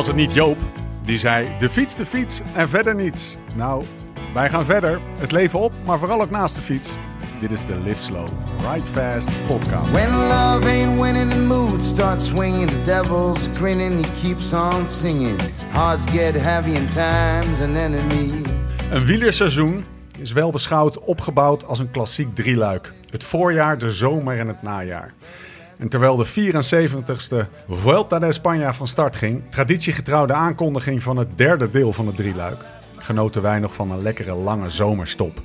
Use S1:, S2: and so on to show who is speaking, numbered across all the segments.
S1: Was het niet Joop die zei: de fiets, de fiets en verder niets? Nou, wij gaan verder. Het leven op, maar vooral ook naast de fiets. Dit is de Live Slow, Ride Fast podcast.
S2: When love ain't winning, the mood starts swinging. The devil's grinning, he keeps on singing. Hearts get heavy and time's an enemy.
S1: Een wielerseizoen is wel beschouwd opgebouwd als een klassiek drieluik. Het voorjaar, de zomer en het najaar. En terwijl de 74ste Vuelta de España van start ging, traditiegetrouw de aankondiging van het derde deel van het drieluik, genoten wij nog van een lekkere lange zomerstop.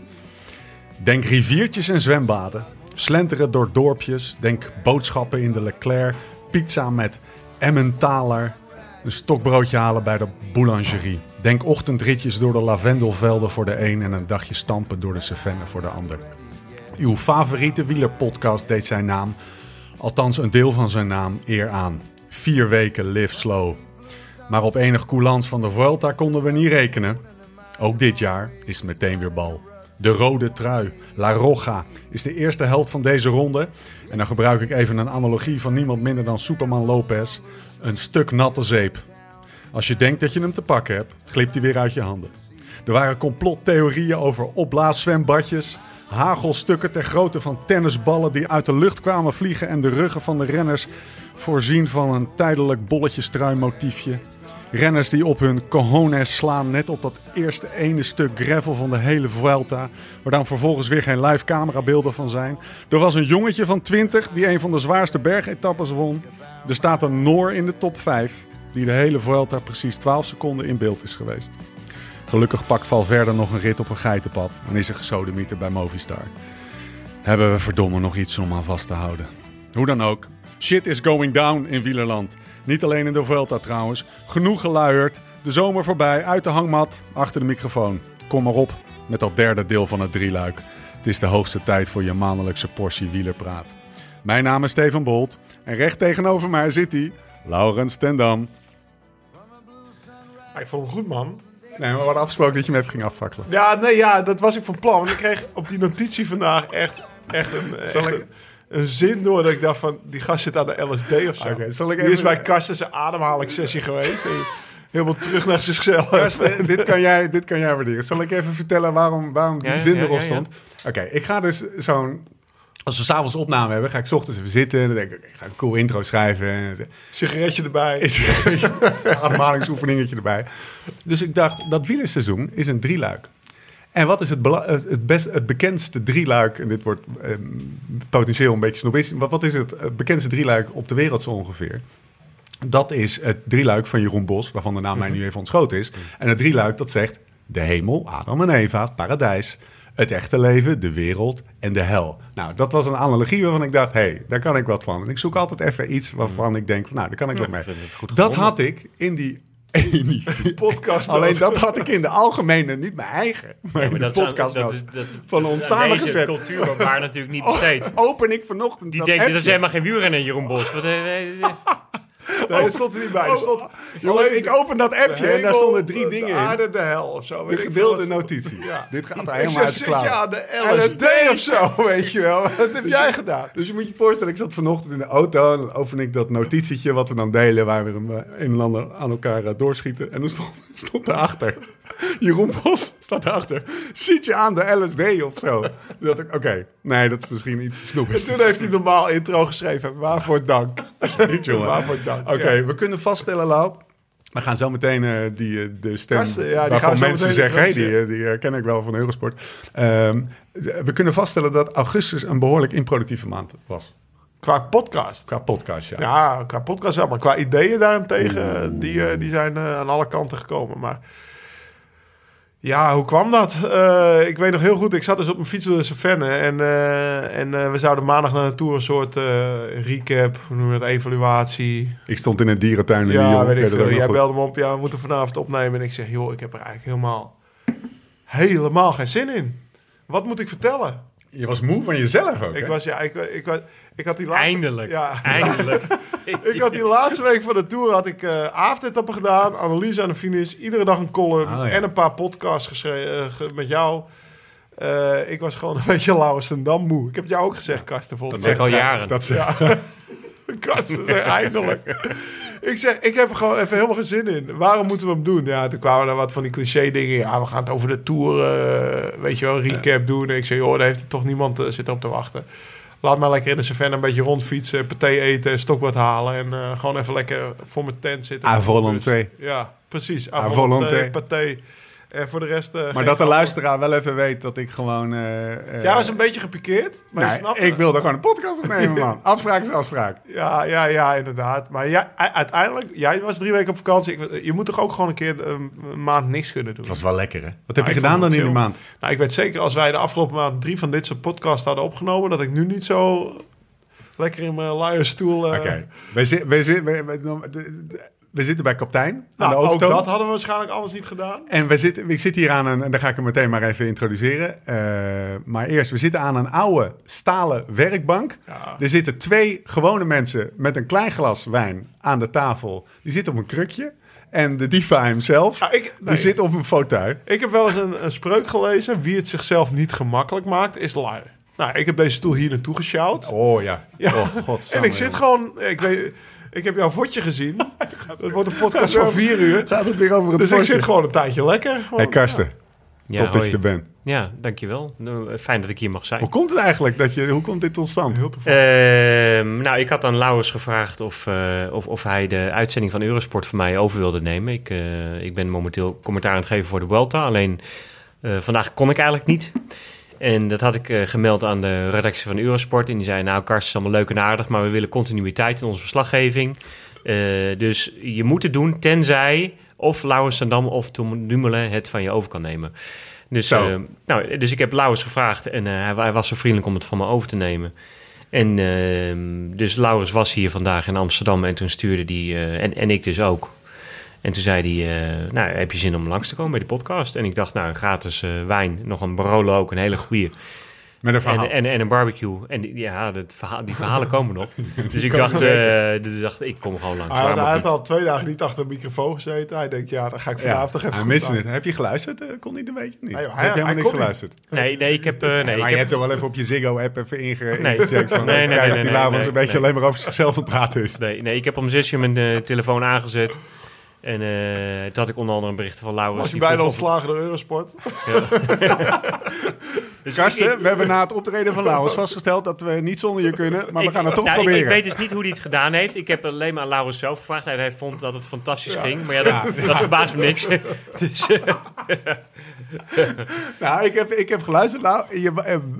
S1: Denk riviertjes en zwembaden, slenteren door dorpjes, denk boodschappen in de Leclerc, pizza met Emmentaler, een stokbroodje halen bij de boulangerie. Denk ochtendritjes door de lavendelvelden voor de een en een dagje stampen door de Cevennes voor de ander. Uw favoriete wielerpodcast deed zijn naam, althans een deel van zijn naam, eer aan. Vier weken live slow. Maar op enig coulance van de Vuelta konden we niet rekenen. Ook dit jaar is het meteen weer bal. De rode trui, La Roja, is de eerste helft van deze ronde. En dan gebruik ik even een analogie van niemand minder dan Superman Lopez. Een stuk natte zeep. Als je denkt dat je hem te pakken hebt, glipt hij weer uit je handen. Er waren complottheorieën over opblaaszwembadjes, hagelstukken ter grootte van tennisballen die uit de lucht kwamen vliegen en de ruggen van de renners voorzien van een tijdelijk bolletjestruimotiefje. Renners die op hun cojones slaan net op dat eerste ene stuk gravel van de hele Vuelta, waar dan vervolgens weer geen live camerabeelden van zijn. Er was een jongetje van 20 die een van de zwaarste bergetappes won. Er staat een Noor in de top 5 die de hele Vuelta precies 12 seconden in beeld is geweest. Gelukkig pakt Valverde nog een rit op een geitenpad en is er gesodemieter bij Movistar. Hebben we verdomme nog iets om aan vast te houden. Hoe dan ook, shit is going down in wielerland. Niet alleen in de Vuelta trouwens. Genoeg geluierd, de zomer voorbij, uit de hangmat, achter de microfoon. Kom maar op met dat derde deel van het drieluik. Het is de hoogste tijd voor je maandelijkse portie wielerpraat. Mijn naam is Steven Bolt en recht tegenover mij zit hij, Laurens Tendam.
S3: Ik vond hem goed, man.
S1: Nee, maar we hadden afgesproken dat je hem even ging afvakkelen.
S3: Ja, nee, ja, dat was ik van plan. Want ik kreeg op die notitie vandaag echt, echt, een, echt
S1: Zal ik-
S3: een, een zin door dat ik dacht van, die gast zit aan de LSD of zo.
S1: Oké, zal ik
S3: die is
S1: even-
S3: bij Karsten zijn ademhalingssessie geweest. En helemaal terug naar zichzelf.
S1: Karsten, dit, kan jij, dit kan jij waarderen. Zal ik even vertellen waarom, waarom die
S4: Ja,
S1: zin
S4: ja,
S1: erop
S4: ja, ja.
S1: stond? Oké, ik ga dus zo'n... Als we s'avonds opname hebben, ga ik 's ochtends even zitten. En dan denk ik, ik ga een cool intro schrijven. En
S3: Sigaretje erbij.
S1: ademhalingsoefeningetje erbij. Dus ik dacht, dat wielerseizoen is een drieluik. En wat is het, het, best, het bekendste drieluik? En dit wordt eh, potentieel een beetje snobistisch. Maar wat is het eh, bekendste drieluik op de wereld zo ongeveer? Dat is het drieluik van Jeroen Bos, waarvan de naam mij nu even ontschoten is. En het drieluik dat zegt de hemel, Adam en Eva, het paradijs, het echte leven, de wereld en de hel. Nou, dat was een analogie waarvan ik dacht, hé, hey, daar kan ik wat van. En ik zoek altijd even iets waarvan ik denk, nou, daar kan ik wat mee. Dat had ik in die, in die
S3: podcast.
S1: Alleen dat had ik in de algemene, niet mijn eigen, maar
S4: Ja,
S1: in
S4: maar
S1: de
S4: dat, is-
S1: podcast
S4: dat, is, dat
S1: van ons samengezet.
S4: beetje cultuur waar natuurlijk niet besteed.
S1: Open ik vanochtend
S4: Die
S1: dat
S4: denkt, dat is helemaal geen wielrenner, Jeroen Bos. Wat, eh, eh, eh.
S3: Nee, dat stond er niet bij. Er stond,
S1: Oh, ik open dat appje en daar stonden drie
S3: de
S1: dingen
S3: de
S1: in.
S3: aarde, de hel of zo.
S1: De
S3: ik
S1: gedeelde
S3: wat-
S1: notitie.
S3: Ja.
S1: Dit gaat er
S3: Ik
S1: helemaal
S3: zeg,
S1: uit de
S3: zit je
S1: klauwen.
S3: aan de LSD of zo, weet je wel. Wat heb jij gedaan?
S1: Dus je moet je voorstellen, ik zat vanochtend in de auto en dan open ik dat notitietje wat we dan delen, waar we hem eh, een en ander aan elkaar eh, doorschieten. En dan stond, stond erachter, Jeroen Bos staat erachter, ziet je aan de LSD of zo. Toen dacht ik, oké, nee, dat is misschien iets
S3: En
S1: snoebigs.
S3: toen heeft hij normaal intro geschreven. Waarvoor dank.
S1: Niet, jongen. Oké, we kunnen vaststellen, Lau. We gaan zo meteen eh, die, eh, de stem
S3: Gasten, ja, die
S1: waarvan mensen zeggen... hey, die, eh, die herken ik wel van Eurosport. Ehm, we kunnen vaststellen dat augustus een behoorlijk improductieve maand was.
S3: Qua podcast.
S1: Qua podcast, ja.
S3: Ja, qua podcast wel. Maar qua ideeën daarentegen, die, eh, die zijn aan alle kanten gekomen. Maar ja, hoe kwam dat? Eh, ik weet nog heel goed, ik zat dus op mijn fiets door de Savenne. En, eh, en eh, we zouden maandag naar naartoe een soort recap, hoe noemen we het, evaluatie.
S1: Ik stond in een dierentuin in
S3: Ja, weet ik veel. Jij
S1: goed.
S3: belde me op, ja, we moeten vanavond opnemen. En ik zeg, joh, ik heb er eigenlijk helemaal, helemaal geen zin in. Wat moet ik vertellen?
S1: Je was moe van jezelf ook,
S3: Ik
S1: hè?
S3: was, ja, ik, ik, ik, ik had die laatste...
S4: Eindelijk.
S3: Ja,
S4: Eindelijk.
S3: ik had die laatste week van de tour had ik eh avondetappen gedaan, analyse aan de finish, iedere dag een column
S1: Ah, ja.
S3: en een paar podcasts geschreven met jou. Eh, ik was gewoon een beetje Laurens Dam moe. Ik heb het jou ook gezegd, Karsten.
S4: Dat
S3: Volgens
S4: zeg al jaren.
S1: Dat zegt
S3: Karsten zei eindelijk. Ik zeg, ik heb er gewoon even helemaal geen zin in. Waarom moeten we hem doen? Ja, toen kwamen er wat van die cliché dingen. Ja, we gaan het over de Tour, eh, weet je wel, recap doen. En ik zeg, joh, daar heeft toch niemand uh, zit op te wachten. Laat maar lekker in de savannah een beetje rondfietsen, paté eten, stokbad halen. En uh, gewoon even lekker voor mijn tent zitten.
S1: À volonté.
S3: Ja, precies.
S1: À volonté.
S3: Paté. En voor de rest... Uh,
S1: maar dat de luisteraar wel even weet dat ik gewoon... Uh, uh,
S3: ja, was een beetje gepikeerd. Maar
S1: nee, snap ik wilde gewoon een podcast opnemen, man. afspraak is afspraak.
S3: Ja, ja, ja, inderdaad. Maar ja, uiteindelijk... Jij was drie weken op vakantie. Je moet toch ook gewoon een keer een maand niks kunnen doen.
S1: Dat was wel lekker, hè? Wat heb je gedaan dan in die maand?
S3: Nou, ik weet zeker als wij de afgelopen maand drie van dit soort podcasts hadden opgenomen... dat ik nu niet zo lekker in mijn luie stoel...
S1: Oké. Okay. We zitten bij kaptein.
S3: Nou,
S1: de
S3: ook dat hadden we waarschijnlijk anders niet gedaan.
S1: En we zitten, ik zit hier aan een, en dan ga ik hem meteen maar even introduceren. Uh, maar eerst, we zitten aan een oude stalen werkbank.
S3: Ja.
S1: Er zitten twee gewone mensen met een klein glas wijn aan de tafel. Die zitten op een krukje. En de diva hemzelf,
S3: ja, ik, nee,
S1: die zit op een fauteuil.
S3: Ik heb wel eens een, een, spreuk gelezen. Wie het zichzelf niet gemakkelijk maakt, is lui. Nou, ik heb deze stoel hier naartoe gesjouwd.
S1: Oh ja.
S3: ja.
S1: Oh, God,
S3: en ik zit gewoon... Ik weet, ik heb jouw vodje gezien. Het wordt een podcast van vier uur.
S1: Gaat het weer over het
S3: Dus ik zit gewoon een tijdje lekker. Gewoon,
S1: hey Karsten,
S4: Ja,
S1: top dat
S4: hoi.
S1: je er bent.
S4: Ja, dankjewel. Nou, Fijn dat ik hier mag zijn.
S1: Hoe komt het eigenlijk? Dat je, hoe komt dit tot stand?
S3: Heel toevallig.
S4: Ehm, nou, ik had aan Lauwers gevraagd of, eh, of, of hij de uitzending van Eurosport voor mij over wilde nemen. Ik, eh, ik ben momenteel commentaar aan het geven voor de Vuelta. Alleen eh, vandaag kon ik eigenlijk niet. En dat had ik eh, gemeld aan de redactie van Eurosport. En die zei, nou Karsten is allemaal leuk en aardig, maar we willen continuïteit in onze verslaggeving. Eh, dus je moet het doen tenzij of Lauwers Sandam of Tom Dumoulin het van je over kan nemen. Dus, eh, nou, dus ik heb Lauwers gevraagd en hij, hij was zo vriendelijk om het van me over te nemen. En ehm, dus Laurens was hier vandaag in Amsterdam en toen stuurde die en, en ik dus ook. En toen zei hij, eh, nou, heb je zin om langs te komen bij de podcast? En ik dacht, nou, een gratis eh, wijn, nog een Barolo ook, een hele goede.
S1: Met een verhaal.
S4: En, en, en een barbecue. En die, ja, dat verhaal, die verhalen komen nog. Dus ik dacht, eh, dus dacht, ik kom gewoon langs.
S3: Hij, had, hij al twee dagen niet achter een microfoon gezeten. Hij denkt, ja, dan ga ik vanavond toch even
S1: hij
S3: goed
S1: miste het. Heb je geluisterd? Kon niet een beetje niet.
S3: Nee, joh, hij-
S1: heb je helemaal niks
S3: niet.
S1: geluisterd?
S4: Nee, nee, ik heb... nee,
S1: maar
S4: ik
S1: je
S4: heb
S1: hebt er wel even op je Ziggo-app even ingecheckt.
S4: Nee.
S1: van,
S4: Nee,
S1: even
S4: nee, nee,
S1: die
S4: nee,
S1: Laurens
S4: nee,
S1: een beetje
S4: nee.
S1: alleen maar over zichzelf aan het praten is.
S4: Nee, nee, ik heb om zes uur mijn telefoon aangezet. En eh, toen had ik onder andere een bericht van Laurens.
S3: Was je
S4: die
S3: bijna ontslagen door Eurosport?
S4: Dus
S1: Karsten,
S4: ik-
S1: we hebben na het optreden van Laurens vastgesteld dat we niet zonder je kunnen, maar we
S4: ik-
S1: gaan het toch
S4: nou, ik-
S1: proberen.
S4: Ik, weet dus niet hoe hij het gedaan heeft. Ik heb alleen maar aan Laurens zelf gevraagd. En hij vond dat het fantastisch ging. Maar ja, dat, dat verbaast me niks. dus, eh,
S1: Nou, ik heb, ik heb geluisterd. Nou, je,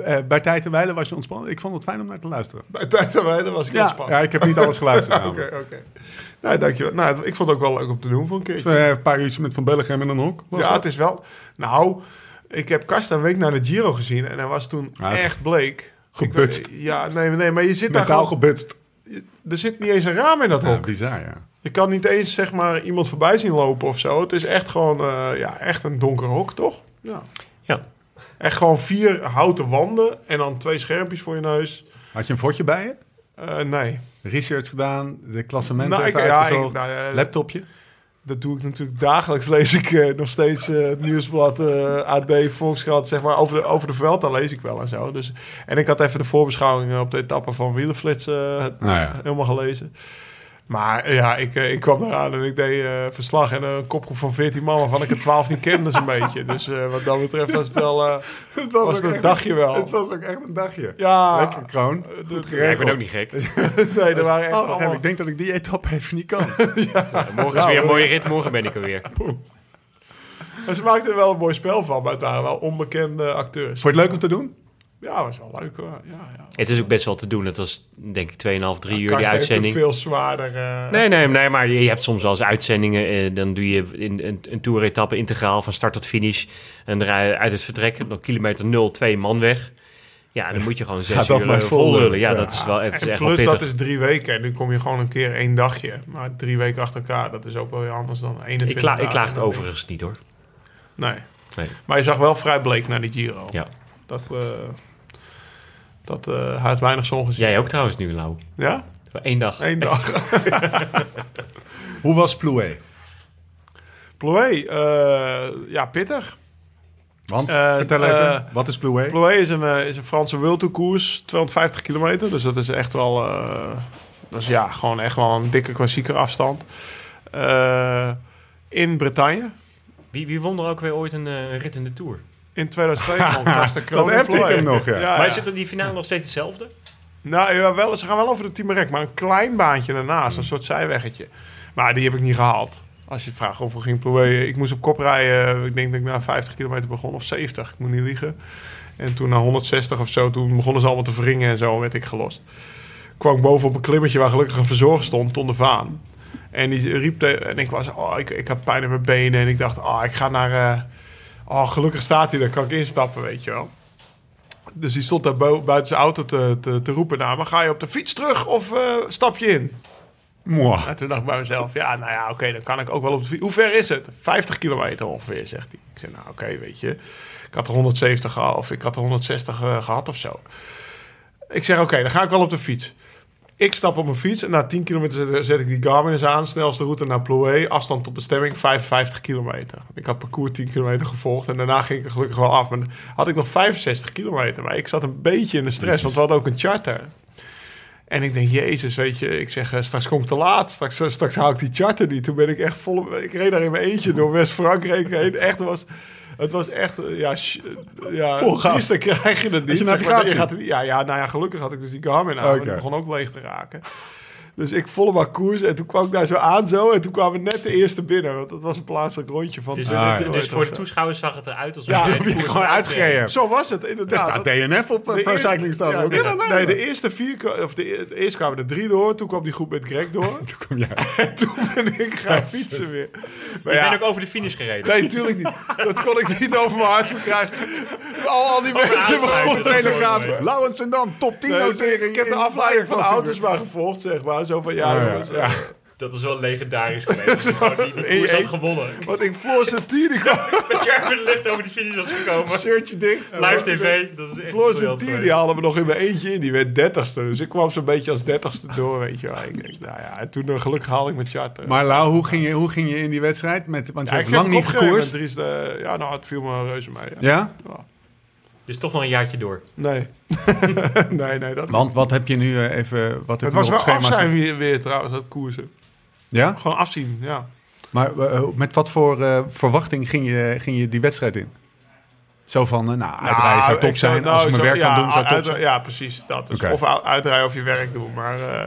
S1: eh, bij tijd en wijle was je ontspannen. Ik vond het fijn om naar te luisteren.
S3: Bij tijd en wijle was ik heel
S1: Ja,
S3: spannend.
S1: ja, ik heb niet alles geluisterd.
S3: Oké, oké. Nou, dankjewel. Nou, het- ik vond het ook wel leuk om te doen voor een keertje.
S1: Dus, eh, een paar uurtjes met Van Bellegem in een hok. Was
S3: ja,
S1: dat?
S3: het is wel... Nou, ik heb Karsten een week naar de Giro gezien en hij was toen
S1: Ja,
S3: echt bleek.
S1: Gebutst.
S3: Ik Ja, nee, nee, maar je zit daar gewoon...
S1: gebutst.
S3: Er zit niet eens een raam in dat
S1: Ja,
S3: hok.
S1: bizar, ja.
S3: Je kan niet eens, zeg maar, iemand voorbij zien lopen of zo. Het is echt gewoon, eh, ja, echt een donker hok, toch? Ja.
S4: ja.
S3: Echt gewoon vier houten wanden en dan twee schermpjes voor je neus.
S1: Had je een fotje bij je?
S3: Eh, nee.
S1: Research gedaan, de klassementen
S3: Nou, ik, ja, nou,
S1: Laptopje.
S3: Dat doe ik natuurlijk dagelijks. Lees ik eh, nog steeds eh, het nieuwsblad, eh, AD, Volkskrant, zeg maar. Over de, over de Vuelta lees ik wel en zo. Dus, en ik had even de voorbeschouwingen op de etappe van Wielenflits
S1: Nou ja.
S3: helemaal gelezen. Maar eh, ja, ik, eh, ik kwam eraan en ik deed eh, verslag. En een kopgroep van 14 man, waarvan ik er 12 niet kende zo'n beetje. Dus eh, wat dat betreft was het wel... eh,
S1: Het
S3: was
S1: ook
S3: het een
S1: echt-
S3: dagje wel.
S1: Het was ook echt een dagje.
S3: ja,
S1: Lekker kroon. Goed
S4: Ja, ik ben ook niet gek.
S3: nee, er waren echt
S1: Oh,
S3: allemaal-
S1: ik denk dat ik die etappe even niet kan.
S4: Morgen is weer een mooie rit. Morgen ben ik er weer.
S3: Maar ze maakten er wel een mooi spel van, maar het waren wel onbekende acteurs.
S1: Vond je het leuk om te doen?
S3: Ja, was wel leuk hoor. Ja, ja.
S4: Het is ook best wel te doen. Het was denk ik 2,5, 3 uur die
S3: Karsten
S4: uitzending.
S3: veel zwaarder... eh,
S4: Nee, nee, nee, maar je hebt soms wel eens uitzendingen. eh, dan doe je in, een, een toeretappe integraal van start tot finish. En eruit uit het vertrek, nog kilometer 0, twee man weg. Ja, dan moet je gewoon zes
S1: Gaat
S4: uur
S1: maar
S4: eh,
S1: vol
S4: lullen. Ja,
S1: Ja.
S4: dat is wel, het is
S3: en
S4: echt
S3: plus dat is drie weken en nu kom je gewoon een keer één dagje. Maar drie weken achter elkaar, dat is ook wel weer anders dan 21
S4: ik, kla ik klaag het overigens niet hoor.
S3: Nee.
S4: Nee.
S3: Maar je zag wel vrij bleek naar die Giro.
S4: Ja.
S3: Dat, dat eh hij had weinig zon gezien.
S4: Jij ook trouwens nu, Lau.
S3: Ja?
S4: Voor één dag.
S3: Eén dag.
S1: Hoe was Plouet?
S3: Plouay, eh, ja, pittig.
S1: Want,
S3: Eh,
S1: vertel even, wat is Plouet?
S3: Plouay is een, is een Franse wildtourkoers, 250 kilometer. Dus dat is echt wel, eh, Dus ja, gewoon echt wel een dikke klassieker afstand. Eh, in Bretagne.
S4: Wie, wie won er ook weer ooit een, eh, een rit in de Tour?
S3: In 2002 won Karsten Kroon.
S1: Dat appte ik hem nog, ja.
S4: Maar is het die finale nog steeds hetzelfde?
S3: Nou, ja, wel, ze gaan wel over de Timerek, maar een klein baantje daarnaast, een soort zijweggetje. Maar die heb ik niet gehaald. Als je het vraagt of we ging ploeien. Ik moest op kop rijden. Ik denk dat ik na 50 kilometer begon, of 70, ik moet niet liegen. En toen na 160 of zo, toen begonnen ze allemaal te wringen en zo, werd ik gelost. Kwam ik boven op een klimmetje waar gelukkig een verzorger stond, Ton de Vaan. En die riep, te- en ik was, oh, ik, ik had pijn in mijn benen. En ik dacht, oh, ik ga naar, eh, oh, gelukkig staat hij, daar kan ik instappen, weet je wel. Dus die stond daar buiten zijn auto te, te, te roepen naar me. Ga je op de fiets terug of eh, stap je in?
S1: Mwah.
S3: En toen dacht ik bij mezelf, ja, nou ja, oké, dan kan ik ook wel op de fiets. Hoe ver is het? 50 kilometer ongeveer, zegt hij. Ik zei, nou oké, weet je. Ik had er 170 gehad of ik had er 160 eh, gehad of zo. Ik zeg, oké, dan ga ik wel op de fiets. Ik stap op mijn fiets en na 10 kilometer zet, ik die Garmin eens aan. Snelste route naar Plouay. Afstand tot bestemming 55 kilometer. Ik had parcours 10 kilometer gevolgd. En daarna ging ik er gelukkig wel af. Maar dan had ik nog 65 kilometer. Maar ik zat een beetje in de stress. Want we hadden ook een charter. En ik denk, jezus, weet je. Ik zeg, eh, straks kom ik te laat. Straks, eh, straks haal ik die charter niet. Toen ben ik echt vol... Ik reed daar in mijn eentje door West-Frankrijk heen. Echt, was... Het was echt, eh, ja, sh- eh, ja krijg je het niet.
S1: je
S3: zeg maar.
S1: navigatie?
S3: Je gaat er niet- ja, ja, nou ja, gelukkig had ik dus die Garmin aan.
S1: Oké.
S3: Die begon ook leeg te raken. Dus ik volle maar koers en toen kwam ik daar zo aan zo. En toen kwamen we net de eerste binnen. Want dat was een plaatselijk rondje van
S4: Dus,
S3: 20
S1: Ah, ja.
S4: dus voor de toeschouwers zag het eruit alsof
S3: Ja,
S4: je
S3: heb
S4: de
S3: je
S4: koers
S1: Gewoon uitgereden.
S3: Zo was het,
S1: Er
S3: inderdaad.
S1: staat DNF op eh,
S3: De
S1: Pro Cycling staat
S3: ja,
S1: ook.
S3: nee,
S1: in.
S3: nee, de eerste vier, of de, de eerste kwamen er drie door. Toen kwam die groep met Greg door.
S1: Toen kom jij.
S3: en toen ben ik gaan fietsen weer. Maar
S4: Ik
S3: ja,
S4: ben ook over de finish gereden.
S3: nee, natuurlijk niet. Dat kon ik niet over mijn hart verkrijgen. Al, al die mensen
S4: aansluiten,
S3: begonnen
S1: Telegraaf.
S4: mooi.
S1: Laurens en dan top 10
S3: Nee, dus
S1: notering.
S3: ik heb de
S1: in
S3: afleiding van de auto's maar gevolgd, zeg maar. Zo van, ja,
S1: ja.
S3: jongens,
S1: Ja.
S3: eh,
S4: Dat is wel legendarisch geweest. Die, die koers had gewonnen.
S3: Want ik Floor Santini.
S4: Met de lift over de finish was gekomen.
S1: Shirtje dicht.
S4: Live tv. Dat is echt
S3: Floor Santini haalde me nog in mijn eentje in. Die werd dertigste. Dus ik kwam zo'n beetje als dertigste door, weet je wel. Ik denk, nou ja, en toen eh, gelukkig haalde ik mijn charter.
S1: Maar Lau, hoe ging je, hoe ging je in die wedstrijd? Met, want je
S3: ja,
S1: hebt
S3: heb
S1: lang niet gekoerst.
S3: Eh, ja, nou, het viel me reuze mee. Ja.
S1: Ja?
S4: Dus toch nog een jaartje door.
S3: Nee. nee, nee, dat
S1: Want wat heb je nu eh, even... Wat heb
S3: Het was wel
S1: schema
S3: af zijn weer, weer trouwens, dat koersen.
S1: Ja?
S3: Gewoon afzien, ja.
S1: Maar eh, met wat voor eh, verwachting ging je, ging je die wedstrijd in? Zo van, eh, nou, uitrijden zou
S3: ik
S1: top zijn.
S3: nou,
S1: Als ik mijn
S3: zo-
S1: werk
S3: ja,
S1: kan doen, zou top
S3: uit-
S1: zijn.
S3: Ja, precies. Dat. Dus. Of uitrijden of je werk doen. Maar eh,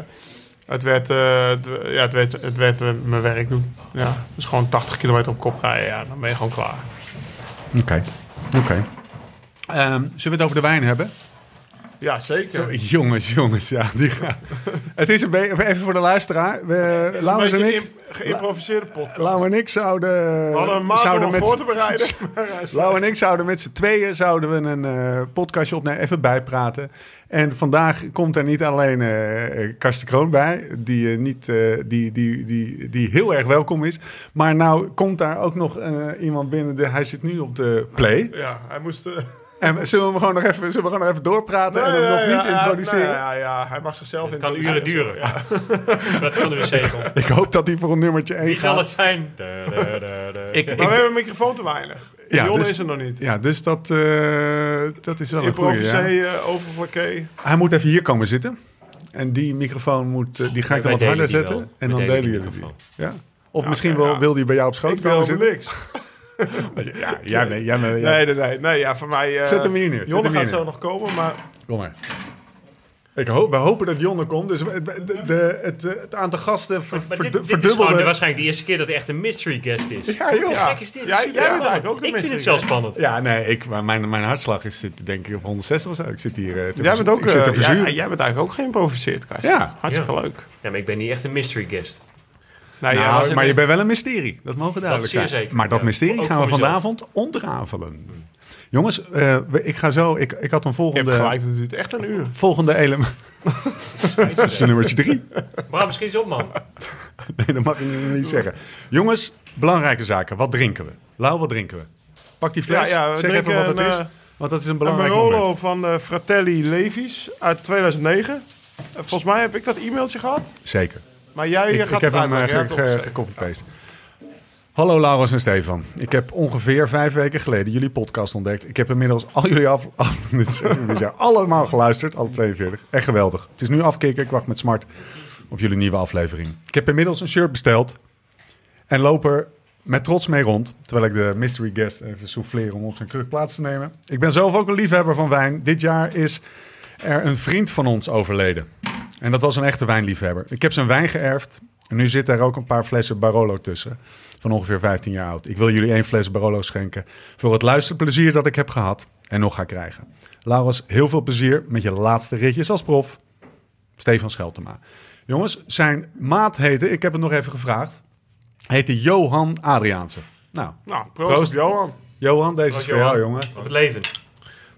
S3: het, werd, eh, het, ja, het, werd, het werd eh, mijn werk doen. Ja. Dus gewoon 80 kilometer op kop rijden. Ja, dan ben je gewoon klaar.
S1: Oké, oké. Zullen we het over de wijn hebben?
S3: Ja, zeker.
S1: Jongens, jongens, ja. Die gaan. het is een beetje, even voor de luisteraar. We,
S3: Een
S1: Laurens en ik,
S3: geïmproviseerde podcast.
S1: Lau en ik zouden...
S3: We hadden een maand om
S1: zouden
S3: hem voor te bereiden.
S1: Lau en ik zouden met z'n tweeën zouden we een eh, podcastje opnemen, even bijpraten. En vandaag komt er niet alleen eh, Karsten Kroon bij, die, niet, die, die, die, die heel erg welkom is. Maar nou komt daar ook nog iemand binnen, de, hij zit nu op de play.
S3: Ja, hij moest...
S1: En zullen we hem gewoon nog even, zullen we gewoon nog even doorpraten en hem nog niet
S3: ja,
S1: introduceren?
S3: Ja, ja, ja, hij mag zichzelf
S4: Het kan uren duren. Dat van de wc.
S1: Ik hoop dat hij voor een nummertje 1
S4: Wie zal
S1: gaat.
S4: het zijn? Da, da, da, da.
S1: Ik-
S3: Maar we hebben een microfoon te weinig.
S1: Ja,
S3: Jonne
S1: dus-
S3: is er nog niet.
S1: Ja, dus dat, eh, dat is wel een Ja.
S3: eh overflaké.
S1: Hij moet even hier komen zitten. En die microfoon moet, eh, die ga ik dan wat harder zetten.
S4: wel.
S1: En dan
S4: delen
S1: jullie die. Ja. Of misschien
S3: oké,
S1: wil, die bij jou op schoot
S3: Ik wil
S1: komen
S3: helemaal
S1: zitten.
S3: niks.
S1: Ja, jij bent, jij bent,
S3: Nee, nee, nee, nee. Ja, voor mij... eh,
S1: Zet hem hier neer,
S3: Jonne gaat zo nog komen, maar...
S1: Kom maar. Ik hoop, we hopen dat Jonne komt. Dus de, de, de- het, eh, het aantal gasten ver,
S4: Maar
S1: verdu-
S4: dit, dit is gewoon
S1: verdubbelde.
S4: de- waarschijnlijk de eerste keer dat hij echt een mystery guest is.
S1: Ja, joh.
S3: Ja.
S4: gek is dit?
S3: Jij- jij bent eigenlijk ook de
S4: Ik vind het zelf spannend.
S1: Ja, nee, ik, mijn, mijn hartslag is zit, denk ik op 160 of zo. Ik zit hier eh, te
S3: Jij bent ook...
S1: ik zit te
S3: eh, ja, jij bent eigenlijk ook geïmproviseerd, Kast.
S1: Ja.
S3: Hartstikke
S4: Ja.
S3: leuk.
S4: Ja, maar ik ben niet echt een mystery guest.
S1: Nou,
S3: ja, in-
S1: maar je bent wel een mysterie. Dat mogen duidelijk
S4: zeer
S1: zijn.
S4: zeker,
S1: Maar dat mysterie gaan we vanavond ontrafelen. Jongens, eh, ik ga zo... Ik, ik had een
S3: Je hebt
S1: volgende,
S3: gelijk, het duurt echt een uur.
S1: volgende element. dat is nummertje drie.
S4: Maar misschien eens op, man.
S1: Nee, dat mag ik niet zeggen. Jongens, belangrijke zaken. Wat drinken we? Lau, wat drinken we? Pak die fles.
S3: Ja,
S1: zeg even wat het
S3: een,
S1: is.
S3: eh,
S1: Want dat is een belangrijk.
S3: Barolo van eh, Fratelli Levi's uit 2009. Eh, Volgens mij heb ik dat e-mailtje gehad.
S1: Zeker.
S3: Maar jij
S1: Ik,
S3: eh, gaat
S1: ik heb hem eh, ge-
S3: het
S1: gecopy-paste. Hallo Laurens en Stefan. Ik heb ongeveer vijf weken geleden jullie podcast ontdekt. Ik heb inmiddels al jullie af, af zijn allemaal geluisterd, alle 42. Echt geweldig. Het is nu afkicken, ik wacht met smart op jullie nieuwe aflevering. Ik heb inmiddels een shirt besteld en loop er met trots mee rond. Terwijl ik de mystery guest even souffleer om op zijn kruk plaats te nemen. Ik ben zelf ook een liefhebber van wijn. Dit jaar is er een vriend van ons overleden. En dat was een echte wijnliefhebber. Ik heb zijn wijn geërfd. En nu zitten er ook een paar flessen Barolo tussen. Van ongeveer 15 jaar oud. Ik wil jullie één fles Barolo schenken. Voor het luisterplezier dat ik heb gehad. En nog ga krijgen. Laurens, heel veel plezier met je laatste ritjes als prof. Stefan Scheltema. Jongens, zijn maat heette, ik heb het nog even gevraagd, heette Johan Adriaanse. Nou,
S3: Nou, proost, Johan.
S1: Johan, deze is voor jou, jongen.
S4: Op het leven.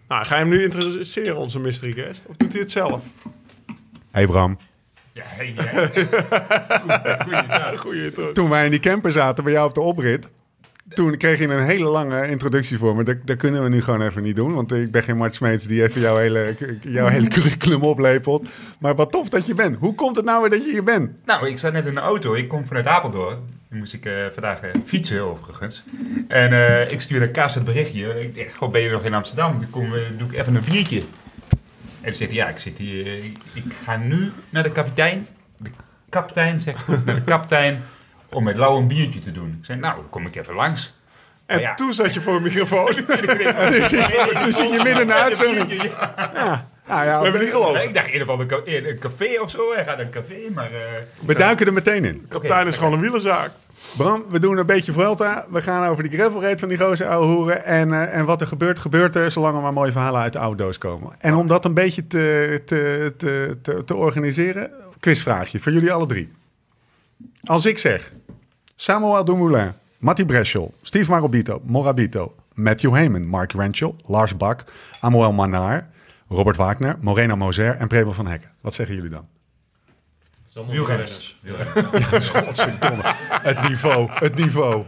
S3: Nou, ga je hem nu introduceren, onze mystery guest? Of doet hij het zelf?
S1: Hey Bram.
S5: Ja, hey, ja.
S3: Goeie.
S1: Toen wij in die camper zaten bij jou op de oprit, toen kreeg je een hele lange introductie voor me. Dat, dat kunnen we nu gewoon even niet doen, want ik ben geen Mart Smeets die even jouw hele, jouw hele curriculum oplepelt. Maar wat tof dat je bent. Hoe komt het nou weer dat je hier bent?
S5: Nou, ik zat net in de auto. Ik kom vanuit Apeldoorn. Dan moest ik eh, vandaag eh, fietsen, overigens. En eh, ik stuurde Kaas het berichtje. Ik dacht, goh, ben je nog in Amsterdam? Dan kom, doe ik even een biertje. En toen zegt hij, ja, ik zit hier. eh, ik, ik ga nu naar de kapitein. De kapitein zegt goed, naar de kapitein. Om met Lau een biertje te doen. Ik zei, nou, dan kom ik even langs.
S3: En
S5: ja.
S3: toen zat je voor een microfoon.
S1: Nu zit je midden in de uitzending. Nou ja,
S3: We hebben niet geloofd.
S5: Ik dacht in ieder geval een, ca- in een café of zo. Hij gaat naar een café, maar... eh,
S1: we duiken er meteen in.
S3: Kapitein is gewoon een wielerzaak.
S1: Bram, we doen een beetje Vuelta. We gaan over die gravel race van die gozer ouwe hoeren. En, eh, en wat er gebeurt, gebeurt er, zolang er maar mooie verhalen uit de oude doos komen. En om dat een beetje te, te, te, te, organiseren, quizvraagje voor jullie alle drie. Als ik zeg, Samuel Dumoulin, Matti Breschel, Steve Marabito, Morabito, Matthew Heyman, Mark Renshaw, Lars Bak, Amoel Manar, Robert Wagner, Moreno Moser en Premo van Hekken. Wat zeggen jullie dan?
S5: Wielrenners.
S1: Godverdomme. Het niveau, het niveau.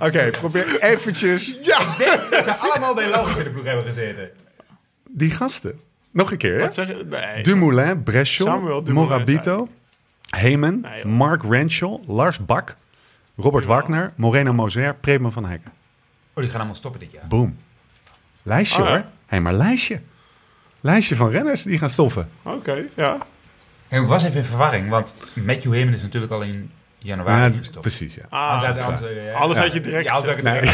S1: Oké, probeer eventjes... Ja!
S5: Ze zijn allemaal bij Logisch in de ploeg hebben gezeten.
S1: Die gasten. Nog een keer?
S3: Wat zeg je? Nee.
S1: Dumoulin, Breschel,
S3: Samuel Dumoulin,
S1: Morabito, Heyman,
S3: Nee.
S1: Mark Renshaw, Lars Bak, Robert Wagner, Moreno Moser, Premo van Hekken.
S5: Oh, die gaan allemaal stoppen dit jaar.
S1: Boom. Lijstje
S3: Ah, ja.
S1: hoor. Hé, hey, maar lijstje. Lijstje van renners die gaan stoffen.
S3: Oké, ja.
S5: Er was even verwarring, want Matthew Heyman is natuurlijk al in januari
S1: Ja,
S5: gestopt.
S1: precies, ja.
S3: Ah,
S5: Anders had- anders, eh, ja.
S3: Anders
S1: Ja.
S3: had je direct
S5: Ja, ik het
S1: Nee.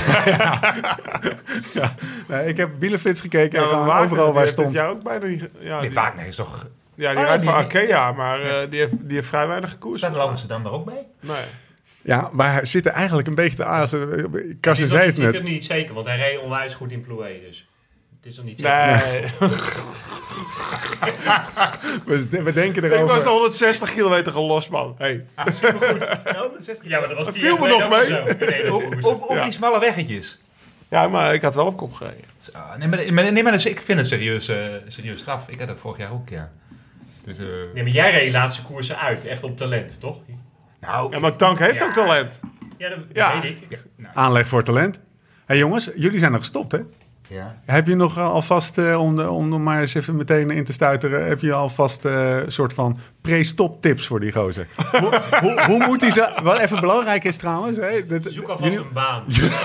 S1: Nee, ik heb Bieleflits gekeken
S3: Ja,
S1: en
S3: Wagner,
S1: overal waar stond.
S3: jaar ook bijna niet... Ja,
S5: Nee,
S3: die,
S5: Wagner is toch...
S3: ja, die
S5: Oh,
S3: rijdt voor Arkea, maar eh, die, heeft, die heeft vrij weinig gekoers.
S5: Staat
S3: mij.
S5: Amsterdam daar ook bij?
S3: Nee.
S1: Ja, maar hij zit er eigenlijk een beetje te azen. Karsten
S4: Het
S1: zei
S4: is
S1: het
S4: nog
S1: net.
S4: niet zeker, want hij reed onwijs goed in Plouay. Dus het is nog niet zeker.
S3: Nee,
S1: We, we denken
S3: ik was
S1: erover.
S3: de 160 kilometer gelost, man. Hey.
S4: Ja, maar dat was
S3: Dat
S4: die
S3: viel me nog mee.
S4: dat
S5: op, op
S3: Ja.
S5: die smalle weggetjes.
S3: Ja, maar ik had wel op kop gereden.
S5: Ah, Nee, maar, maar, nee, maar dat is- ik vind het serieus, eh serieus straf. Ik had het vorig jaar ook, ja. Dus, eh,
S4: Nee, maar jij reed de laatste koersen uit, echt op talent, toch?
S5: nou,
S3: Ja, maar Tank heeft
S5: Ja.
S3: ook talent.
S4: Ja, dat
S3: Ja.
S4: weet ik.
S1: Aanleg voor talent. Hé hey jongens, jullie zijn nog gestopt hè?
S5: Ja.
S1: Heb je nog alvast, eh, om, de, om er maar eens even meteen in te stuiteren, heb je alvast eh, een soort van pre-stop tips voor die gozer? hoe, hoe, hoe moet die zo... Wat even belangrijk is trouwens, hè, dat-
S4: Zoek alvast
S1: jullie,
S4: een baan.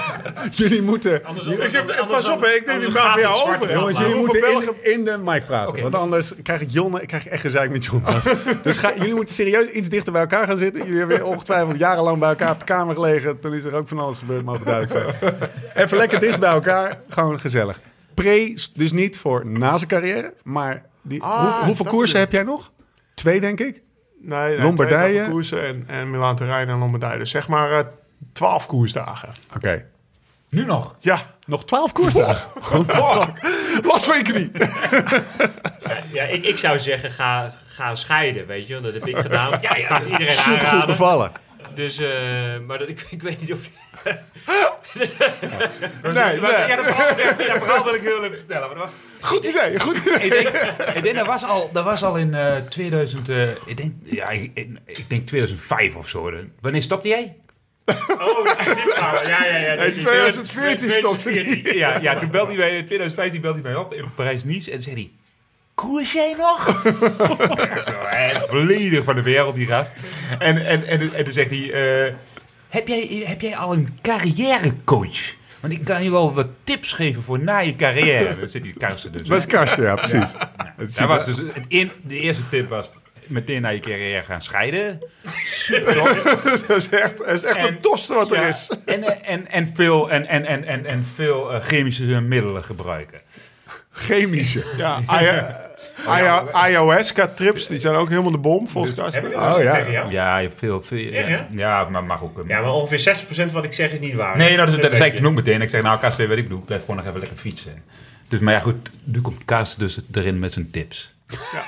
S1: jullie moeten...
S3: Ik heb- pas op, hè, ik neem die baan voor jou over,
S1: Jongens, jullie moeten
S3: Belgen-
S1: in, in de mic praten. Want anders krijg ik Jonne, ik krijg echt gezeik met John. dus ga, jullie moeten serieus iets dichter bij elkaar gaan zitten. Jullie hebben ongetwijfeld jarenlang bij elkaar op de kamer gelegen. Toen is er ook van alles gebeurd, maar duidelijk zijn. Even lekker dicht bij elkaar. Gewoon gezellig. Pre, dus niet voor na zijn carrière. Maar die,
S3: Ah,
S1: hoe, hoeveel koersen heb jij nog? Twee, denk ik.
S3: Nee, nee
S1: Lombardije.
S3: twee koersen en, en Milaan Terrein en Lombardije. Dus zeg maar eh 12 koersdagen.
S1: Oké.
S5: Nu nog.
S3: Ja,
S1: Nog twaalf koersdagen.
S3: last van je knie.
S4: Ja, ik, ik zou zeggen, ga, ga scheiden, weet je. Dat heb ik gedaan. Ja, ja, iedereen
S1: Super goed
S4: aanraden.
S1: bevallen.
S4: Dus, eh, maar dat, ik, ik weet niet of...
S3: Nee,
S5: Ja,
S3: nee.
S5: dat verhaal, ja, dat verhaal wil ik heel even vertellen. Maar dat was,
S3: Goed idee, goed idee.
S5: ik, denk, ik denk, dat was al, dat was al in eh 2000, eh, ik, denk, ja, ik, denk 2005 of zo. Wanneer stopte jij?
S4: Oh, dit verhaal. Ja, ja, ja.
S3: Hey, 2014 stopte die.
S5: Ja, ja toen belde hij mij, in 2015 belde hij mij op in Parijs-Nice en zei hij... Koers jij nog? Ja, zo, hè, Volledig van de wereld, die gast. En, en, en, en toen zegt hij... eh, heb, jij, heb jij al een carrièrecoach? Want ik kan je wel wat tips geven voor na je carrière. Dan zit die Karsten dus.
S1: Dat is Karsten, ja, precies. Het
S5: Dat
S1: ziet
S5: was dus in, de eerste tip was... meteen na je carrière gaan scheiden. Super tof.
S3: dat is echt, dat is echt
S5: En-
S3: het tofste wat er
S5: Ja,
S3: is.
S5: En, en, en veel, en, en, en, en, en veel eh, chemische middelen gebruiken.
S1: Chemische.
S3: Ja, aya- aya- ayahuasca-trips, die zijn ook helemaal de bom, volgens Karsten.
S1: Oh ja.
S5: Ja, je hebt veel... veel ja, maar mag ook... eh,
S4: Ja, maar ongeveer 60% wat ik zeg is niet waar.
S5: Nee, nou, dat, dat zei ik toen ook meteen. Ik zeg, nou, Kaas, weet wat ik doe. Ik blijf gewoon nog even lekker fietsen. Dus, maar ja, goed. Nu komt Kaas dus erin met zijn tips.
S1: Ja,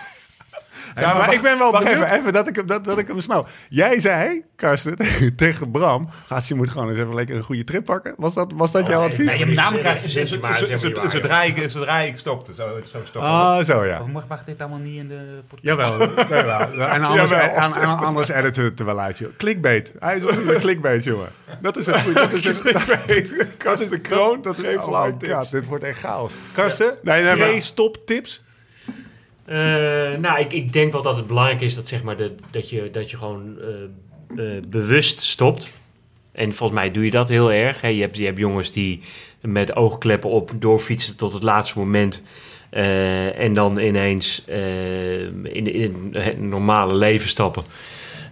S1: maar ik ben wel
S3: wacht
S1: benieuwd.
S3: even,
S1: Even, dat, ik, hem- dat, dat ik hem snel. Jij zei, Karsten, tegen, Bram... Gast, je moet gewoon eens even lekker een goede trip pakken. Was dat, was dat jouw
S4: nee,
S1: advies?
S4: nee, je
S5: naam krijgt
S4: verzin je maar,
S5: zodra ik, zodra ik stopte. Zo, zo stopte.
S1: Ah, zo ja.
S5: Oh, mag, mag dit allemaal niet in de podcast?
S1: Jawel. jawel. En anders,
S3: Jawel.
S1: en, en anders editen we het er wel uit, joh. Clickbait. Hij is ook een clickbait, jongen. Dat is het goede. Dat is het clickbait.
S3: Karsten de Kroon, dat geeft
S1: Oh god, dit wordt echt chaos. Karsten,
S3: Nee, nee,
S1: pre-stop tips?
S4: Eh, nou, ik, ik denk wel dat het belangrijk is dat, zeg maar, dat, je, dat je gewoon eh, eh, bewust stopt. En volgens mij doe je dat heel erg. Hè. Je, hebt, je hebt jongens die met oogkleppen op doorfietsen tot het laatste moment. en dan ineens in, in het normale leven stappen.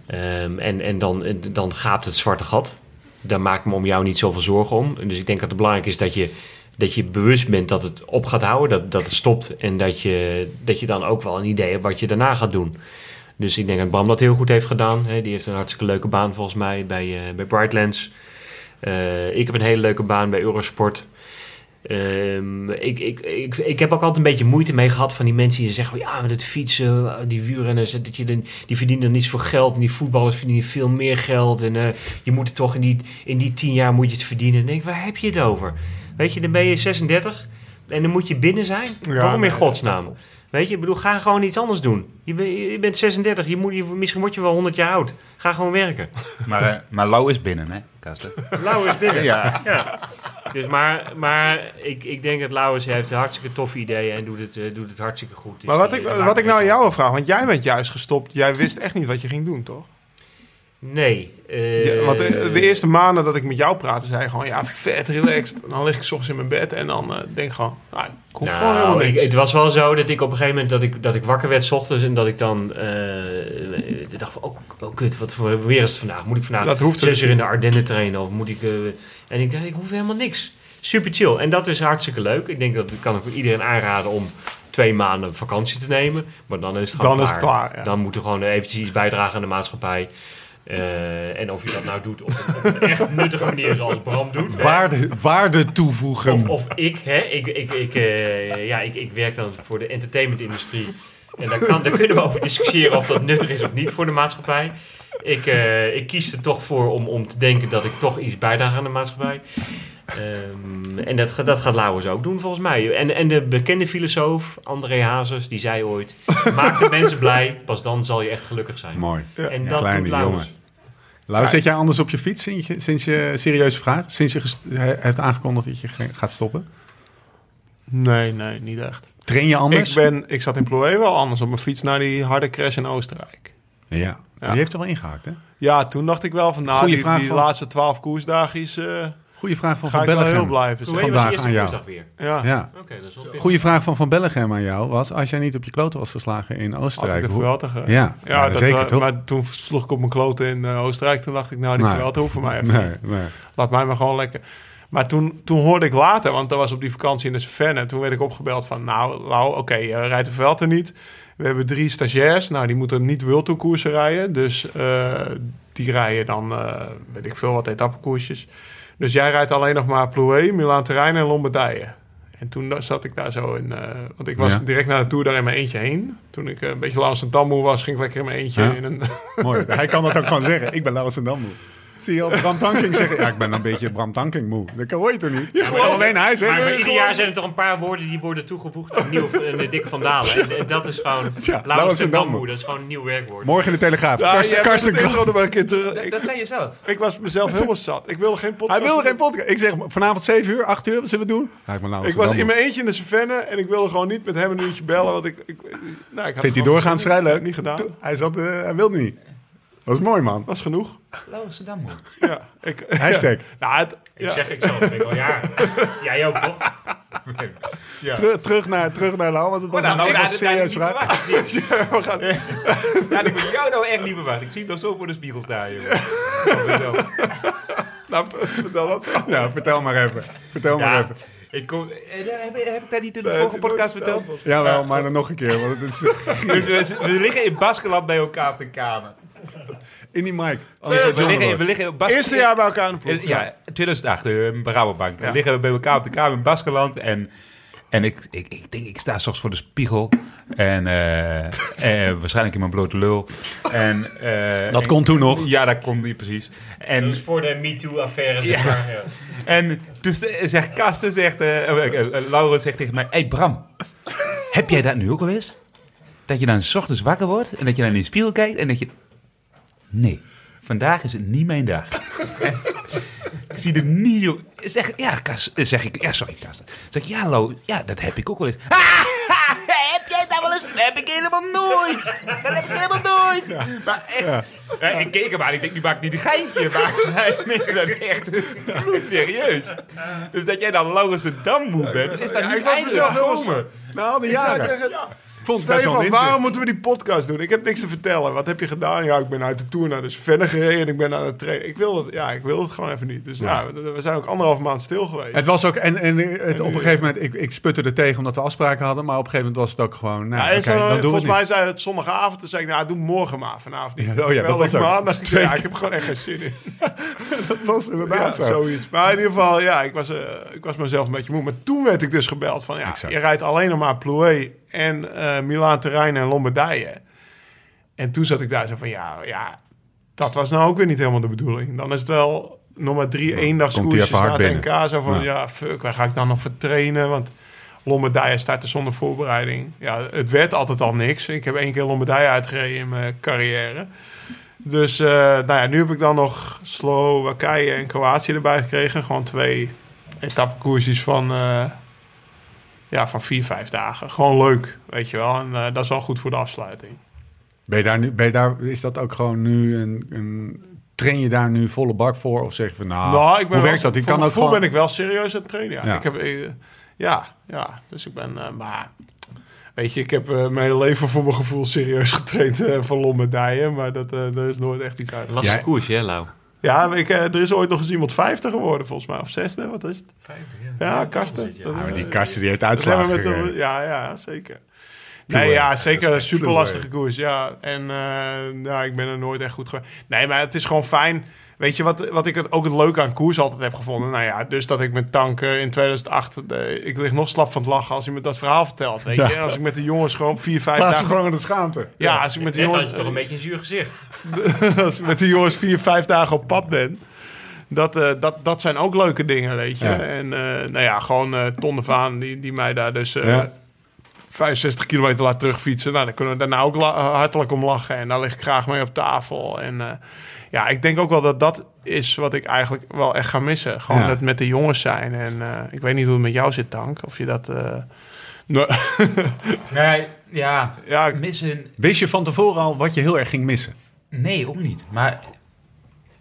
S4: Ehm, en en dan, dan gaapt het zwarte gat. Daar maak ik me om jou niet zoveel zorgen om. Dus ik denk dat het belangrijk is dat je, dat je bewust bent dat het op gaat houden, dat, dat het stopt. En dat je, dat je dan ook wel een idee hebt wat je daarna gaat doen. Dus ik denk dat Bram dat heel goed heeft gedaan. Hè. Die heeft een hartstikke leuke baan volgens mij bij, eh, bij Brightlands. Eh, ik heb een hele leuke baan bij Eurosport. Ehm, ik, ik, ik, ik heb ook altijd een beetje moeite mee gehad van die mensen die zeggen: ja, met het fietsen, die wielrenners, dat je dan, die verdienen dan niet voor geld. En die voetballers verdienen veel meer geld. En eh, je moet het toch in die, in die tien jaar moet je het verdienen. En denk waar heb je het over? Weet je, dan ben je 36 en dan moet je binnen zijn.
S3: Ja,
S4: Waarom in
S3: nee,
S4: godsnaam? Weet je, ik bedoel, ga gewoon iets anders doen. Je, ben- je bent 36, je moet, je, misschien word je wel 100 jaar oud. Ga gewoon werken.
S5: Maar, eh, maar Lau is binnen, hè, Kasten?
S4: Lauwers binnen.
S5: Ja.
S4: Ja. Dus maar maar ik, ik denk dat Lauwers heeft hartstikke toffe ideeën en doet het, eh, doet het hartstikke goed. Dus
S3: Maar wat
S4: die,
S3: ik,
S4: eh,
S3: wat ik nou aan jou wil vragen, want jij bent juist gestopt. Jij wist echt niet wat je ging doen, toch?
S4: Nee. eh,
S3: Ja, want de, de eerste maanden dat ik met jou praatte, zei je gewoon, ja, vet relaxed. En dan lig ik 's ochtends in mijn bed en dan eh, denk ik gewoon, nou, ik hoef
S4: nou,
S3: gewoon helemaal
S4: ik-
S3: niks.
S4: het was wel zo dat ik op een gegeven moment dat ik, dat ik wakker werd 's ochtends en dat ik dan eh, dacht van, oh, oh kut, wat voor weer is het vandaag? Moet ik vandaag
S3: Dat hoeft
S4: zes uur in de Ardennen trainen of moet ik... eh, en ik dacht, ik hoef helemaal niks. Super chill. En dat is hartstikke leuk. Ik denk dat ik kan ik voor iedereen aanraden om twee maanden vakantie te nemen. Maar dan is het gewoon
S3: Dan is het klaar, ja.
S4: Dan moet er gewoon eventjes iets bijdragen aan de maatschappij. Eh, en of je dat nou doet op een, op een echt nuttige manier zoals Bram doet.
S1: Waarde, waarde toevoegen.
S4: Of, of ik, hè, ik, ik, ik, eh, ja, ik, ik werk dan voor de entertainmentindustrie. En daar, kan, daar kunnen we over discussiëren of dat nuttig is of niet voor de maatschappij. Ik, eh, ik kies er toch voor om, om te denken dat ik toch iets bijdraag aan de maatschappij. Ehm, en dat, dat gaat Lauwers ook doen volgens mij. En, en de bekende filosoof André Hazes, die zei ooit... Maak de mensen blij, pas dan zal je echt gelukkig zijn.
S1: Mooi.
S4: En dat
S1: Kleine
S4: doet Lauwers.
S1: jongen. Lau, zit jij anders op je fiets sinds je, sinds je serieuze vraag? Sinds je hebt aangekondigd dat je gaat stoppen?
S3: Nee, nee, niet echt.
S1: Train je anders?
S3: Ik, ben, ik zat in Ploé wel anders op mijn fiets naar die harde crash in Oostenrijk.
S1: Ja.
S3: Ja.
S1: Die heeft er wel ingehaakt, hè?
S3: Ja, toen dacht ik wel van, nou,
S1: Goeie
S3: die,
S1: vraag
S3: die
S1: van-
S3: laatste twaalf koersdagjes eh,
S1: Goeie vraag van
S3: ga
S1: Van
S3: ik wel heel
S1: Bellegem.
S4: heet was
S1: Vandaag aan jou.
S4: woensdag weer?
S3: Ja,
S1: Ja.
S4: Oké, dat is wel pittig.
S1: Goeie vraag van Van Bellegem aan jou was... als jij niet op je kloten was geslagen in Oostenrijk...
S3: de
S1: hoe- Ja, ja,
S3: dat,
S1: zeker,
S3: eh,
S1: toch?
S3: Maar toen sloeg ik op mijn kloten in eh, Oostenrijk. Toen dacht ik, nou, die
S1: Nee.
S3: Vuelta hoeft voor mij even
S1: Nee,
S3: niet.
S1: nee.
S3: Laat mij maar gewoon lekker. Maar toen, toen hoorde ik later, want dat was op die vakantie in de Savannah. Toen werd ik opgebeld van, nou, Lau, oké, je rijdt de Vuelta niet. We hebben drie stagiairs. Nou, die moeten niet World koersen rijden. Dus eh, die rijden dan, eh, weet ik veel, wat etappekoersjes. Dus jij rijdt alleen nog maar Plouay, Milaan Terrein en Lombardije. En toen zat ik daar zo in... eh, want ik was
S1: Ja.
S3: direct na de Tour daar in mijn eentje heen. Toen ik eh, een beetje een moe was, ging ik lekker in mijn eentje
S1: Ja.
S3: in een...
S1: Mooi. Hij kan dat ook gewoon zeggen. Ik ben Laurens en. Zie je al Bram Tankink zeggen? Ja, ik ben een beetje Bram Tankink moe. Dat kan hoor je toch niet? Ja,
S4: maar-
S1: alleen hij zegt.
S4: maar ieder jaar zijn er toch een paar woorden die worden toegevoegd aan nieuw, de dikke vandalen. En, en dat is gewoon
S1: Ja,
S4: Laurens en
S1: Dammoe.
S4: Dat is gewoon een nieuw werkwoord.
S1: Morgen in de Telegraaf.
S3: Ja,
S1: Karsten,
S3: bent
S1: Karsten
S3: maar een keer terug. Ik,
S5: Dat zei je zelf.
S3: ik was mezelf helemaal zat. Ik wilde geen podcast.
S1: Hij wilde geen podcast. Ik zeg vanavond 7 uur, 8 uur, wat zullen we doen? Ja, ik
S3: was in mijn eentje in de Savannah en ik wilde gewoon niet met hem een uurtje bellen. Want ik, ik, nou, ik had
S1: Vindt hij doorgaans vrij leuk?
S3: Niet gedaan.
S1: Hij, zat, eh, hij wilde niet. Dat was mooi, man.
S3: Was genoeg.
S5: Lauwers Dam,
S3: Ja, ik,
S1: Hashtag.
S3: nou, het,
S4: Ik
S3: ja.
S4: zeg, ik zelf, ik al jaren. Jij ook, toch?
S5: Ja.
S1: Terug, terug, naar, terug naar Lau, want het was
S5: Maar nou,
S1: een
S5: nou, nou, nou,
S1: serieus
S5: niet
S1: vraag.
S5: verwacht. Ja, ik moet jou nou echt niet verwachten. Ik zie hem nog zo voor de spiegel staan, jongen. Oh,
S3: Nou, vertel dat wel.
S1: Ja, vertel maar even. Vertel maar even.
S5: ik kom, eh, heb, heb ik dat niet in de
S3: Nee,
S5: vorige podcast verteld?
S1: Jawel, maar dan nog een keer. Want het is
S5: Dus we, we liggen in Baskeland bij elkaar op de kamer.
S1: In die mic.
S5: We liggen, we liggen.
S3: Eerste jaar bij elkaar in de ploeg.
S5: Ja, 2008, uh, Rabobank.
S3: Ja.
S5: Dan liggen we bij elkaar op de kamer in Baskeland. En, en ik, ik, ik denk, ik sta straks voor de spiegel. En eh, eh, waarschijnlijk in mijn blote lul. En, eh,
S1: Dat
S5: en-
S1: kon toen nog.
S5: Ja, dat kon niet precies. En,
S4: Dat is voor de MeToo-affaire.
S5: Ja.
S4: ja.
S5: en dus eh, zegt Kasten, zegt, eh eh, Laurens zegt tegen mij... Hé hey Bram, heb jij dat nu ook al eens? Dat je dan 's ochtends wakker wordt en dat je dan in de spiegel kijkt en dat je... Nee, vandaag is het niet mijn dag. ik zie er niet... Zeg, ja, Kas, eh, zeg ik... Ja, sorry, Kas. Zeg ik, ja, Lo, ja, dat heb ik ook wel eens. heb jij dat wel eens? Dat heb ik helemaal nooit. Dat heb ik helemaal nooit. Maar echt... Ja, ik keek hem aan. Ik denk, nu maak ik niet een geintje. Maar neemt dat echt serieus. Dus dat jij dan Laurens de Dam moe bent, is dat
S3: Ja,
S5: niet
S3: ik was mezelf heel
S5: gekomen.
S1: Na al die
S3: Ik
S1: jaren. Vond het best wel
S3: waarom moeten we die podcast doen? Ik heb niks te vertellen. Wat heb je gedaan? Ja, ik ben uit de tour naar de verder gereden en ik ben aan het trainen. Ik wil het, ja, ik wil het gewoon even niet. Dus ja, we, we zijn ook anderhalf maand stil geweest.
S1: Het was ook, en, en het, op een gegeven moment, ik, ik sputte er tegen omdat we afspraken hadden, maar op een gegeven moment was het ook gewoon, nou,
S3: Ja, zo,
S1: dan doen
S3: volgens mij zei het zondagavond. Toen zei ik, nou, doe morgen maar. Vanavond niet.
S1: Ja, oh ja, dat was ook.
S3: maandag.
S1: Twee
S3: ja, ik heb gewoon echt geen zin in.
S1: Dat was inderdaad zo.
S3: zoiets. Maar in ieder geval, ja, ik was, eh, ik was mezelf een beetje moe. Maar toen werd ik dus gebeld van, ja,
S1: Exact.
S3: je rijdt alleen nog maar Plouay en eh Milaan Terrein en Lombardije. En toen zat ik daar zo van, ja, ja, dat was nou ook weer niet helemaal de bedoeling. Dan is het wel nog maar drie
S1: die
S3: eendagskoersjes naar het. NK. Zo van,
S1: Ja.
S3: ja, fuck, waar ga ik dan nog voor trainen? Want Lombardije startte zonder voorbereiding. Ja, het werd altijd al niks. Ik heb één keer Lombardije uitgereden in mijn carrière. Dus eh, nou ja, nu heb ik dan nog Slowakije en Kroatië erbij gekregen. Gewoon twee etappekoersjes van, eh, ja, van vier, vijf dagen. Gewoon leuk, weet je wel. En eh, dat is wel goed voor de afsluiting.
S1: Ben je daar nu, ben je daar, is dat ook gewoon nu een, een train je daar nu volle bak voor? Of zeg je van, nou,
S3: nou, ik ben
S1: hoe werkt dat? Die
S3: voor
S1: kan
S3: mijn
S1: ook
S3: gevoel
S1: gewoon...
S3: ben ik wel serieus aan het trainen. Ja,
S1: Ja.
S3: Ik heb, eh, ja, ja, dus ik ben, eh, maar... Weet je, ik heb eh, mijn hele leven voor mijn gevoel serieus getraind eh voor Lombardije. Maar dat, eh er is nooit echt iets uit.
S4: Lastige
S1: Jij-
S4: koers, hè, Lau?
S3: Ja, ik, eh, er is ooit nog eens iemand vijfde geworden, volgens mij. Of zesde, wat is het?
S4: ja.
S3: Ja, Karsten.
S4: Ja,
S3: Dat,
S1: Ja, maar die kasten die heeft uitslagen
S3: met ja, ja, zeker.
S1: Pure,
S3: Nee, ja, zeker een super lastige koers. Ja, en eh, ja, ik ben er nooit echt goed geweest. Nee, maar het is gewoon fijn. Weet je wat, wat ik het, ook het leuke aan koers altijd heb gevonden? Nou ja, dus dat ik met tanken in 2008... de- ik lig nog slap van het lachen als je me dat verhaal vertelt. Weet
S1: Ja.
S3: je? En als ik met de jongens gewoon vier, vijf
S1: Laat ze
S3: dagen...
S1: gewoon de schaamte.
S3: Ja, als ik met de
S4: Net had
S3: jongens...
S4: je toch een beetje een zuur gezicht.
S3: als ik met de jongens vier, vijf dagen op pad ben. Dat, eh, dat, dat zijn ook leuke dingen, weet je.
S1: Ja.
S3: En eh, nou ja, gewoon eh Ton de Vaan, die, die mij daar dus eh,
S1: Ja.
S3: 65 kilometer laat terugfietsen. Nou, daar kunnen we daarna ook eh, hartelijk om lachen. En daar lig ik graag mee op tafel. En eh, ja, ik denk ook wel dat dat is wat ik eigenlijk wel echt ga missen. Gewoon
S1: Ja.
S3: het met de jongens zijn. En eh, ik weet niet hoe het met jou zit, Tank. Of je dat... eh, nee.
S5: Nee, ja,
S3: ja, ik-
S5: missen...
S1: Wist je van tevoren al wat je heel erg ging missen?
S5: Nee, ook niet. Maar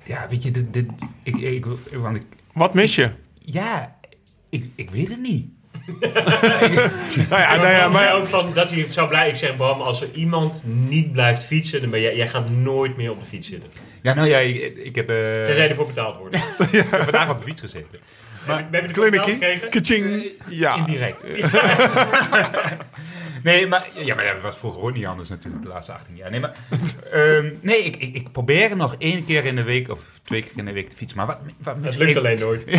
S5: ja, weet je, dit, dit, ik, ik, want ik,
S3: wat mis je?
S5: ja, ik, ik weet het niet.
S3: Nou ja, nou ja, maar...
S4: ook van dat hij zou blij. Ik zeg, Bram, als er iemand niet blijft fietsen, dan ben jij, jij gaat nooit meer op de fiets zitten.
S5: Ja, nou ja, ik, ik heb, eh,
S4: Tenzij ervoor betaald wordt.
S5: ik heb vandaag op de fiets gezeten.
S4: Maar, we hebben gekregen.
S3: kaching. Ja.
S5: Indirect. nee, maar, ja, maar dat was vroeger ook niet anders natuurlijk, de laatste 18 jaar. Nee, maar, ehm, nee ik, ik, ik probeer nog één keer in de week of twee keer in de week te fietsen. Maar wat, wat
S4: Het lukt alleen nooit.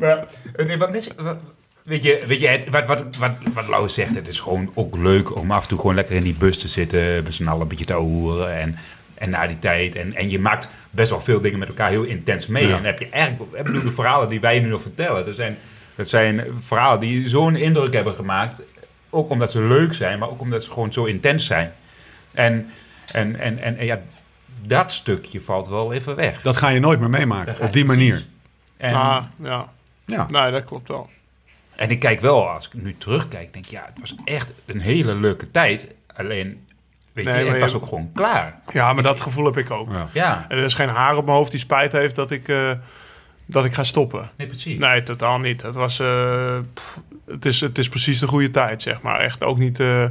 S5: Maar, eh, nee, wat mis, wat- weet je, weet je het, wat, wat, wat, wat Lau zegt, het is gewoon ook leuk om af en toe gewoon lekker in die bus te zitten, met z'n allen een beetje te ouwen en, en na die tijd. En, en je maakt best wel veel dingen met elkaar heel intens mee.
S1: Ja.
S5: En dan heb je eigenlijk, ik bedoel, de verhalen die wij nu nog vertellen, dat zijn, dat zijn verhalen die zo'n indruk hebben gemaakt. Ook omdat ze leuk zijn, maar ook omdat ze gewoon zo intens zijn. En, en, en, en, en ja, dat stukje valt wel even weg.
S1: Dat ga je nooit meer meemaken, op die manier.
S5: En,
S3: Ah, ja.
S1: Ja.
S3: Nee, dat klopt wel.
S5: En ik kijk wel, als ik nu terugkijk, denk ik, ja, het was echt een hele leuke tijd. Alleen, weet
S3: Nee,
S5: je, het was
S3: je-
S5: ook gewoon klaar.
S3: Ja, maar dat gevoel heb ik ook.
S1: Ja.
S5: Ja,
S3: En er is geen haar op mijn hoofd die spijt heeft dat ik, eh, dat ik ga stoppen.
S5: Nee, precies.
S3: Nee, totaal niet. Het, was, eh, pff, het, is, het is precies de goede tijd, zeg maar. Echt ook niet... eh,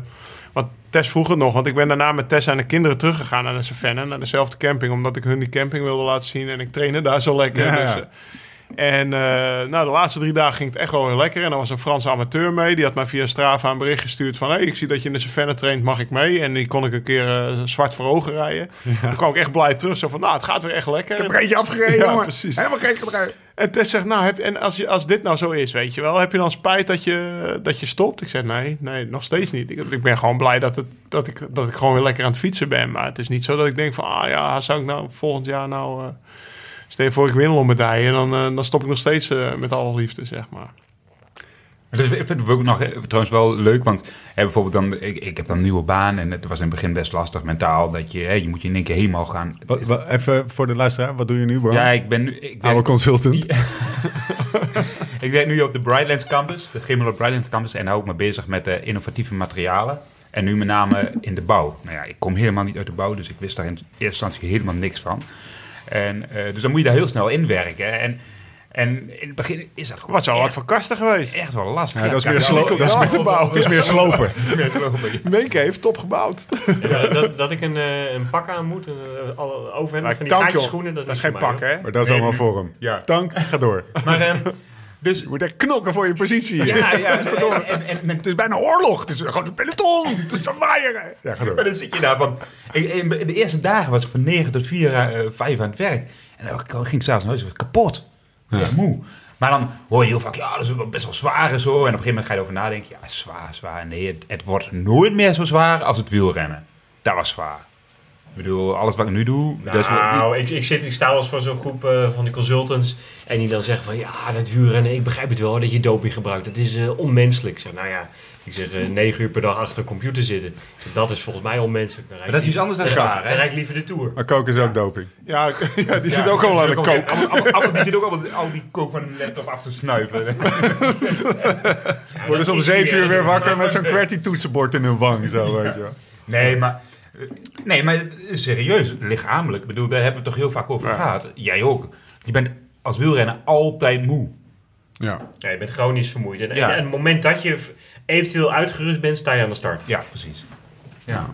S3: want Tess vroeg het nog, want ik ben daarna met Tess en de kinderen teruggegaan naar de Savannah, naar dezelfde camping, omdat ik hun die camping wilde laten zien en ik trainde daar zo lekker.
S1: Ja,
S3: Dus,
S1: ja.
S3: En eh, nou, de laatste drie dagen ging het echt wel heel lekker. En er was een Franse amateur mee. Die had mij via Strava een bericht gestuurd van... hey, ik zie dat je in de Savannah traint, mag ik mee? En die kon ik een keer eh, zwart voor ogen rijden. Dan kwam ik echt blij terug. Zo van, nou, het gaat weer echt lekker.
S1: Ik heb er eentje afgereden,
S3: Ja,
S1: jongen.
S3: precies.
S1: Helemaal gek gebruikt.
S3: En Tess zegt, nou, heb, en als, je, als dit nou zo is, weet je wel... heb je dan spijt dat je, dat je stopt? Ik zeg, nee, nee, nog steeds niet. Ik, ik ben gewoon blij dat, het, dat, ik, dat ik gewoon weer lekker aan het fietsen ben. Maar het is niet zo dat ik denk van... ah ja, zou ik nou volgend jaar nou... eh stel je voor ik win een medaille... dan, eh, dan stop ik nog steeds eh, met alle liefde, zeg maar.
S5: Maar Dat vind ik ook nog eh, trouwens wel leuk, want hè, bijvoorbeeld dan, ik, ik heb dan een nieuwe baan en het was in het begin best lastig mentaal, dat je, hè, je moet je in één keer helemaal gaan.
S1: Wat, wat- even voor de luisteraar, wat doe je nu, bro?
S5: Ja, ik ben nu, ik
S1: Oude consultant.
S5: ik werk nu op de Brightlands campus, de Gemelo Brightlands campus, en hou ik me bezig met eh, innovatieve materialen. En nu met name in de bouw. Nou ja, ik kom helemaal niet uit de bouw, dus ik wist daar in eerste instantie helemaal niks van. En, eh, dus dan moet je daar heel snel in werken. En, en in het begin is dat gewoon
S3: Wat zou wat voor kasten geweest?
S5: echt wel lastig.
S1: Ja, dat is meer,
S5: ja,
S1: slo-
S5: ik-
S1: dat is meer,
S3: te bouwen.
S1: dat is meer slopen.
S3: Menke heeft top gebouwd.
S4: Ja, dat, dat ik een, eh, een pak aan moet, een uh, overhemd van die gaatjes schoenen. Dat,
S3: Dat is geen pak, hè?
S1: Maar dat is allemaal voor hem.
S5: Ja.
S1: Tank, ga door.
S5: Maar, ehm, dus
S1: Je moet echt knokken voor je positie.
S5: Ja, ja. En, en, en met-
S1: Het is bijna oorlog. Het is gewoon een peloton. Het is een waaier. Ja,
S5: maar dan zit je daar van... Ik, in de eerste dagen was ik van 9 tot 4, eh 5 aan het werk. En dan ging ik s'avonds naar huis, kapot. Ik was moe. Maar dan hoor je heel vaak, ja, dat is best wel zwaar en zo. En op een gegeven moment ga je erover nadenken. Ja, zwaar, zwaar. Nee, het, het wordt nooit meer zo zwaar als het wielrennen. Dat was zwaar. Ik bedoel, alles wat ik nu doe... dat is wel-
S4: Nou, ik, ik, zit, ik sta wel eens voor zo'n groep eh, van die consultants. En die dan zeggen van ja, dat wielrennen, ik begrijp het wel dat je doping gebruikt. Dat is eh, onmenselijk. Ik zeg, nou ja, ik zeg eh, negen uur per dag achter een computer zitten. Ik zeg, dat is volgens mij onmenselijk. Dan
S5: Maar dat is iets anders dan hè?
S4: Dan rijd ik liever de Tour.
S1: Maar koken is ook doping.
S3: Ja, ja die zit ook al aan de kook.
S5: Die zit ook allemaal al die kook van een laptop af te snuiven.
S1: Worden ze om zeven uur weer wakker met zo'n QWERTY toetsenbord in hun wang. Zo, weet je.
S5: Nee, maar... Nee, maar serieus, lichamelijk. Ik bedoel, daar hebben we het toch heel vaak over
S3: Ja.
S5: gehad. Jij ook. Je bent als wielrenner altijd moe.
S1: Ja.
S4: Ja, je bent chronisch vermoeid. En,
S5: Ja.
S4: en, en het moment dat je eventueel uitgerust bent, sta je aan de start.
S5: Ja, precies. Ja.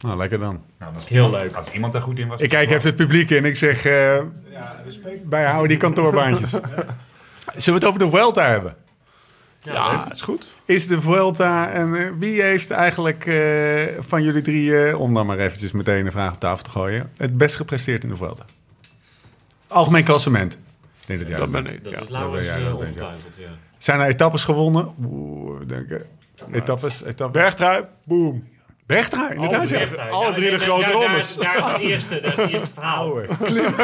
S1: Nou, lekker dan.
S5: Nou, als
S4: Heel
S5: iemand-
S4: leuk.
S5: Als iemand daar goed in was.
S1: Ik kijk even het publiek in. Ik zeg, eh bijhouden die kantoorbaantjes. Zullen we het over de Vuelta hebben?
S4: Ja,
S3: is goed.
S1: Is de Vuelta en eh, wie heeft eigenlijk eh, van jullie drie, eh, om dan maar eventjes meteen een vraag op tafel te gooien, het best gepresteerd in de Vuelta? Algemeen klassement. Denk dat
S3: ben ik.
S4: Dat
S3: Ja.
S4: is
S1: dat
S4: Laurens ongetwijfeld, ja.
S1: Zijn er etappes gewonnen? Oeh, denk ik. Etappes, etappes.
S3: Bergtrui, boom.
S1: Bergtrui, inderdaad. ja.
S3: Alle
S4: Ja,
S3: drie de grote rondes.
S4: Daar, is het eerste, daar is het eerste verhaal.
S1: Eh.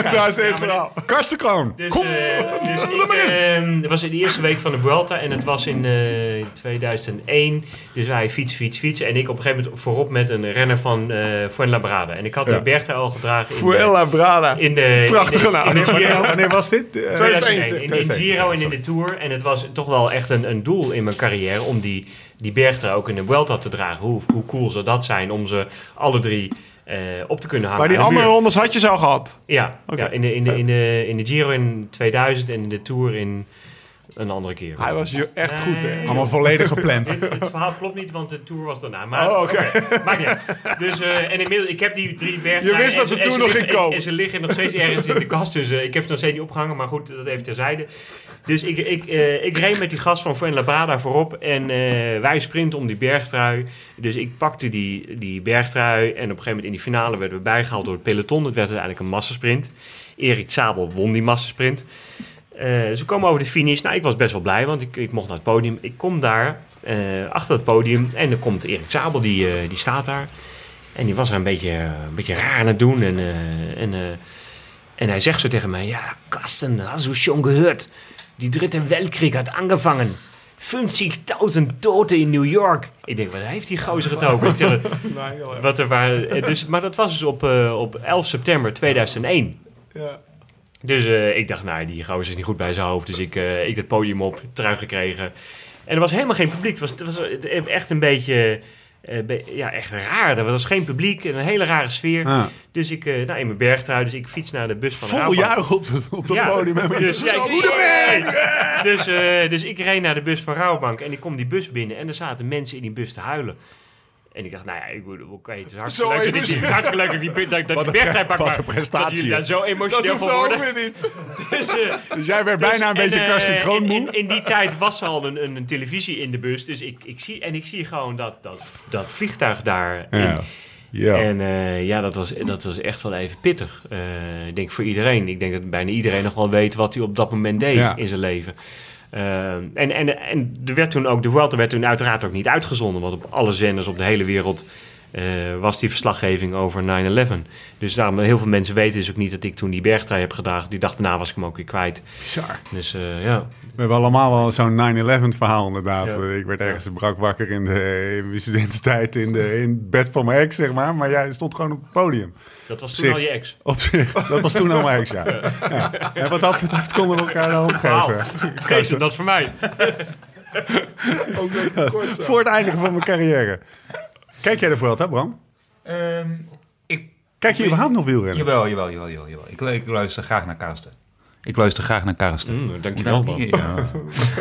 S3: Daar is het eerste verhaal.
S1: Karstenkroon.
S4: Dus,
S1: Kom.
S4: eh, dus ik, eh, het was in de eerste week van de Vuelta en het was in eh, 2001. Dus wij fiets, fiets, fietsen. En ik op een gegeven moment voorop met een renner van eh Fuenlabrada. En ik had de bergtrui al gedragen in
S3: Fuella Brada.
S4: de, in de,
S3: Prachtige naam.
S1: Wanneer was dit? Eh,
S3: 2001.
S4: In, in Giro en in de Tour. En het was toch wel echt een, een doel in mijn carrière om die, die bergtrui ook in de Vuelta te dragen. Hoe, hoe cool zou dat zijn om ze alle drie eh, op te kunnen hangen.
S3: Maar die andere rondes had je zo gehad.
S4: Ja, ja in, de, in, de, in, de, in de Giro in 2000 en in de Tour in een andere keer.
S3: Hij was hier echt goed, hè?
S4: Nee.
S1: Allemaal volledig gepland.
S4: Het verhaal klopt niet, want de Tour was daarna. Maar,
S3: Oh, oké.
S4: Maakt niet uit. Dus, eh, en inmiddels, ik heb die drie bergen...
S3: Je wist dat
S4: ze
S3: nog
S4: liggen-
S3: ging komen.
S4: En, ze liggen nog steeds ergens in de kast, dus eh, ik heb ze nog steeds niet opgehangen. Maar goed, dat even terzijde. Dus ik, ik, eh, ik reed met die gast van Fuenlabrada voorop en eh, wij sprinten om die bergtrui. Dus ik pakte die, die bergtrui en op een gegeven moment in die finale werden we bijgehaald door het peloton. Het werd uiteindelijk een massasprint. Erik Zabel won die massasprint. Eh, we komen over de finish. Nou, ik was best wel blij, want ik, ik mocht naar het podium. Ik kom daar eh, achter het podium en dan komt Erik Zabel, die, eh, die staat daar. En die was er een beetje, een beetje raar aan het doen. En, en, en hij zegt zo tegen mij: Ja, Karsten, hast du schon gehört? Die dritte Weltkrieg had angevangen. 50.000 doden in New York. Ik denk, wat heeft die gozer het over? Ik zeg,
S3: Nee, heel erg.
S4: wat er waren, dus, maar dat was dus op, op 11 september 2001.
S3: Ja.
S4: Dus eh, ik dacht, nou, die gozer is niet goed bij zijn hoofd. Dus ik, eh, ik het podium op, trui gekregen. En er was helemaal geen publiek. Het was, het was echt een beetje eh, be- ja, echt raar. Er was geen publiek, een hele rare sfeer.
S1: Ah.
S4: Dus ik, nou, in mijn bergtrui, dus ik fiets naar de bus van
S1: Vol
S4: Rabobank.
S1: juich op het op
S4: Ja,
S1: podium.
S4: Dus, ja, ik, dus, dus ik reed naar de bus van Rouwbank en ik kom die bus binnen en er zaten mensen in die bus te huilen. En ik dacht, nou ja, ik moet, oké, het is hartstikke
S1: Zo
S4: leuk dat is hartstikke leuk dat ik die, dat
S1: Wat
S4: die bergtrui pak,
S1: wat een prestatie,
S4: dat jullie daar
S1: hè?
S4: zo emotioneel van worden.
S3: weer niet.
S4: Dus, eh,
S1: Dus jij werd bijna een
S4: dus-
S1: beetje
S4: en,
S1: Karsten
S4: eh,
S1: Kroonmoe.
S4: In, in, in die tijd was er al een, een, een televisie in de bus, dus ik, ik zie, en ik zie gewoon dat, dat, dat vliegtuig daar.
S1: Ja. Ja.
S4: En eh, ja, dat was, dat was echt wel even pittig. Eh, ik denk voor iedereen. Ik denk dat bijna iedereen nog wel weet wat hij op dat moment deed
S1: Ja.
S4: in zijn leven. Eh, en, en, en er werd toen ook, de Vuelta werd toen uiteraard ook niet uitgezonden. Want op alle zenders op de hele wereld eh, was die verslaggeving over 9-11. Dus daarom, heel veel mensen weten dus ook niet dat ik toen die bergtrui heb gedragen. Die dag daarna was ik hem ook weer kwijt.
S1: Bizar.
S4: Dus eh, ja,
S1: We hebben allemaal wel zo'n 9-11 verhaal inderdaad.
S4: Ja.
S1: Ik werd ergens brak wakker in, de, in mijn studententijd in, de, in het bed van mijn ex, zeg maar. Maar jij stond gewoon op het podium.
S4: dat was toen
S1: Zich.
S4: al je ex.
S1: Op zich. Dat was toen al mijn ex, ja. ja. En wat dat betreft konden we elkaar de hand geven.
S4: Geef hem dat voor mij.
S1: Voor het eindigen van mijn carrière. Kijk jij ervoor hè, Bram?
S5: Ehm, ik,
S1: Kijk je überhaupt nog wielrennen?
S5: jawel, jawel, jawel, jawel. jawel. Ik, ik luister graag naar Karsten. Ik luister graag naar Karsten.
S4: Mm, dankjewel, man.
S5: Ja.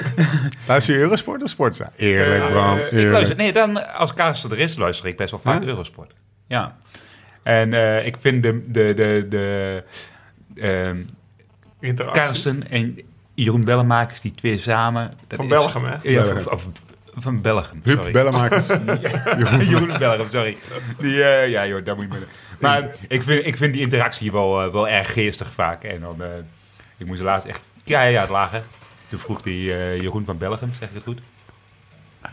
S1: Luister je Eurosport of Sportza? Eerlijk, Bram.
S5: Eh, ik
S1: Eerlijk.
S5: luister, nee, dan als Karsten er is, luister ik best wel vaak? Eurosport. Ja. En eh, ik vind de, de, de, de ehm,
S3: Interactie.
S5: Karsten en Jeroen Bellemakers, die twee samen. dat
S3: Van
S5: is-
S3: Belgium, hè?
S5: Ja,
S1: Belgium.
S5: van, of- van Belgium.
S1: Huub,
S5: sorry.
S1: bellenmakers.
S5: Jeroen Belgium, sorry. Die, eh, ja, joh, daar moet je mee. Maar ik vind, ik vind die interactie wel, eh, wel erg geestig vaak. En dan, eh, ik moest laatst echt keihard lachen. Toen vroeg die Jeroen van Belgium, zeg ik het goed?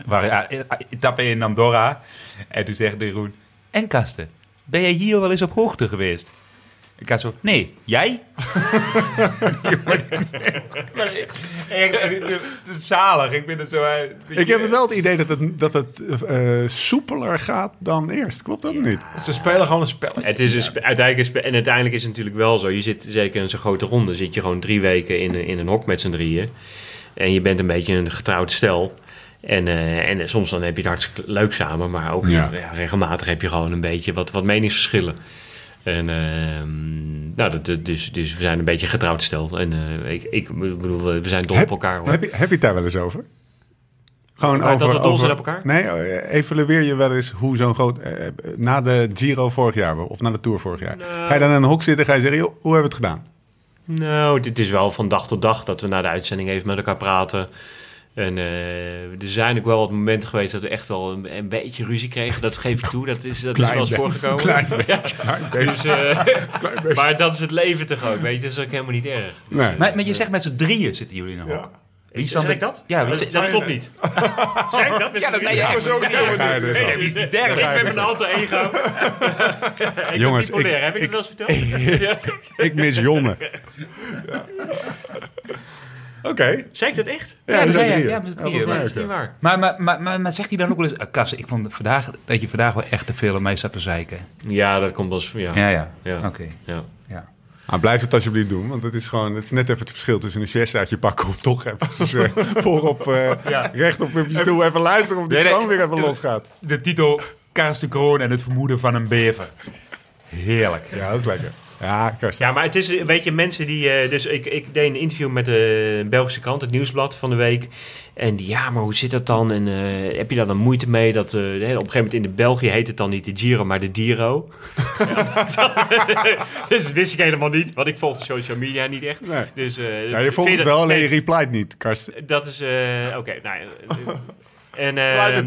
S5: Waar, etappe in Andorra. En toen zegt Jeroen, en Kasten, ben jij hier wel eens op hoogte geweest? Ik had zo, nee, jij? Echt, het is zalig. Ik vind het zo... eh,
S1: Ik heb het wel het idee dat het, dat het eh, soepeler gaat dan eerst. Klopt dat niet?
S3: Ze spelen gewoon een spelletje.
S4: Het is een spe- uiteindelijk is, spe- en uiteindelijk is het natuurlijk wel zo. Je zit zeker in zo'n grote ronde, zit je gewoon drie weken in, in een hok met z'n drieën. En je bent een beetje een getrouwd stel. En, eh, en soms dan heb je het hartstikke leuk samen, maar ook
S1: Ja.
S4: ja, regelmatig heb je gewoon een beetje wat, wat meningsverschillen. En ehm, nou, dat, dus, dus we zijn een beetje getrouwd stel. En eh, ik, ik bedoel, we zijn dol op elkaar. Hoor.
S1: Heb je, heb je het daar wel eens over? Gewoon
S4: Maar
S1: over,
S4: dat we dol
S1: over-
S4: zijn op elkaar?
S1: Nee, eh, evalueer je wel eens hoe zo'n groot... eh, na de Giro vorig jaar of na de Tour vorig jaar.
S4: Nou.
S1: Ga je dan in een hok zitten en ga je zeggen... Joh, hoe hebben we het gedaan?
S4: Nou, dit is wel van dag tot dag dat we na de uitzending even met elkaar praten. En eh, er zijn ook wel wat momenten geweest dat we echt wel een, een beetje ruzie kregen. Dat geef ik toe. Dat is, dat is wel eens
S1: beetje.
S4: voorgekomen.
S1: Klein
S4: Ja. Dus, eh,
S1: Klein beetje.
S4: maar dat is het leven toch ook, weet je. Dat is ook helemaal niet erg.
S1: Nee.
S5: Maar, maar je zegt met z'n drieën zitten jullie in een hok. Wie dan
S4: ik dat?
S5: Ja,
S4: dat, klopt niet. Zeg ik dat? Met
S5: Ja, dat zei jij.
S1: Ja, ga je dus
S4: Nee, is de
S5: derde.
S4: Ik ben mijn alter ego. ik
S1: Jongens, ik-
S4: Heb ik, het wel eens verteld? ja.
S1: Ik mis Jonne. Oké.
S4: Zei ik dat echt?
S5: Ja, dat zei. Ja, met z'n
S1: volgens
S5: drieën.
S1: mij
S4: Dat is niet
S1: ja.
S4: waar.
S5: Maar, maar, maar, maar, maar zegt hij dan ook wel eens... Uh, Kas, ik vond vandaag dat je vandaag wel echt te veel aan mij zat te zeiken.
S4: Ja, dat komt als... Ja.
S5: Ja, ja.
S4: Ja.
S5: Oké.
S4: Ja.
S5: Ja.
S1: Maar blijf het alsjeblieft doen, want het is gewoon, het is net even het verschil tussen een siestaatje pakken of toch even uh, voorop uh,
S4: Ja.
S1: recht op je stoel even luisteren of die
S5: Nee,
S1: weer even losgaat.
S5: De titel Kaas de Kroon en het vermoeden van een bever. Heerlijk.
S1: Ja, dat is lekker. Ja.
S4: Ja, maar het is, weet je, mensen die... eh, dus ik, ik deed een interview met de Belgische krant, het Nieuwsblad van de week. En die, ja, maar hoe zit dat dan? En eh, heb je daar dan moeite mee? Dat, eh, op een gegeven moment in de België heet het dan niet de Giro, maar de Diro. dus dat wist ik helemaal niet, want ik volg de social media niet echt.
S1: Nee.
S4: Dus,
S1: Ja, je volgt het wel, alleen
S4: nee,
S1: je replied niet, Karsten.
S4: Dat is, oké, nou ja, eh, En,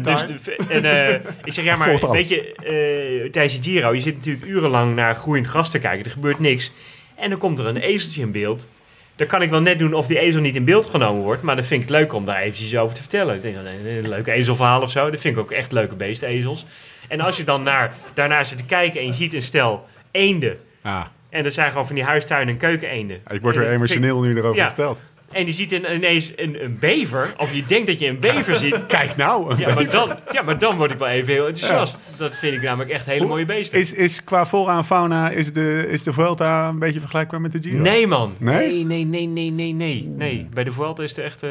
S4: dus, de- en eh, ik zeg, ja, maar weet je, eh, tijdens de Giro, je zit natuurlijk urenlang naar groeiend gras te kijken. Er gebeurt niks. En dan komt er een ezeltje in beeld. Dan kan ik wel net doen of die ezel niet in beeld genomen wordt. Maar dan vind ik het leuk om daar eventjes over te vertellen. Ik denk, nou, nee, een leuk ezelverhaal of zo. Dat vind ik ook echt leuke beesten, ezels. En als je dan naar, daarnaar zit te kijken en je ziet een stel eenden.
S1: Ja,
S4: En dat zijn gewoon van die huistuin- en keukeneenden.
S1: ik word weer emotioneel nu erover
S4: Ja.
S1: verteld.
S4: En je ziet een, ineens een, een bever, of je denkt dat je een bever ziet.
S1: Kijk nou, een
S4: Ja maar, dan, ja, maar dan word ik wel even heel enthousiast. Dat vind ik namelijk echt hele mooie beesten.
S1: Is, is qua flora en fauna, is de, is de Vuelta een beetje vergelijkbaar met de Giro?
S4: Nee, man.
S1: Nee?
S4: Nee, nee, nee, nee, nee, nee. Bij de Vuelta is het echt... eh,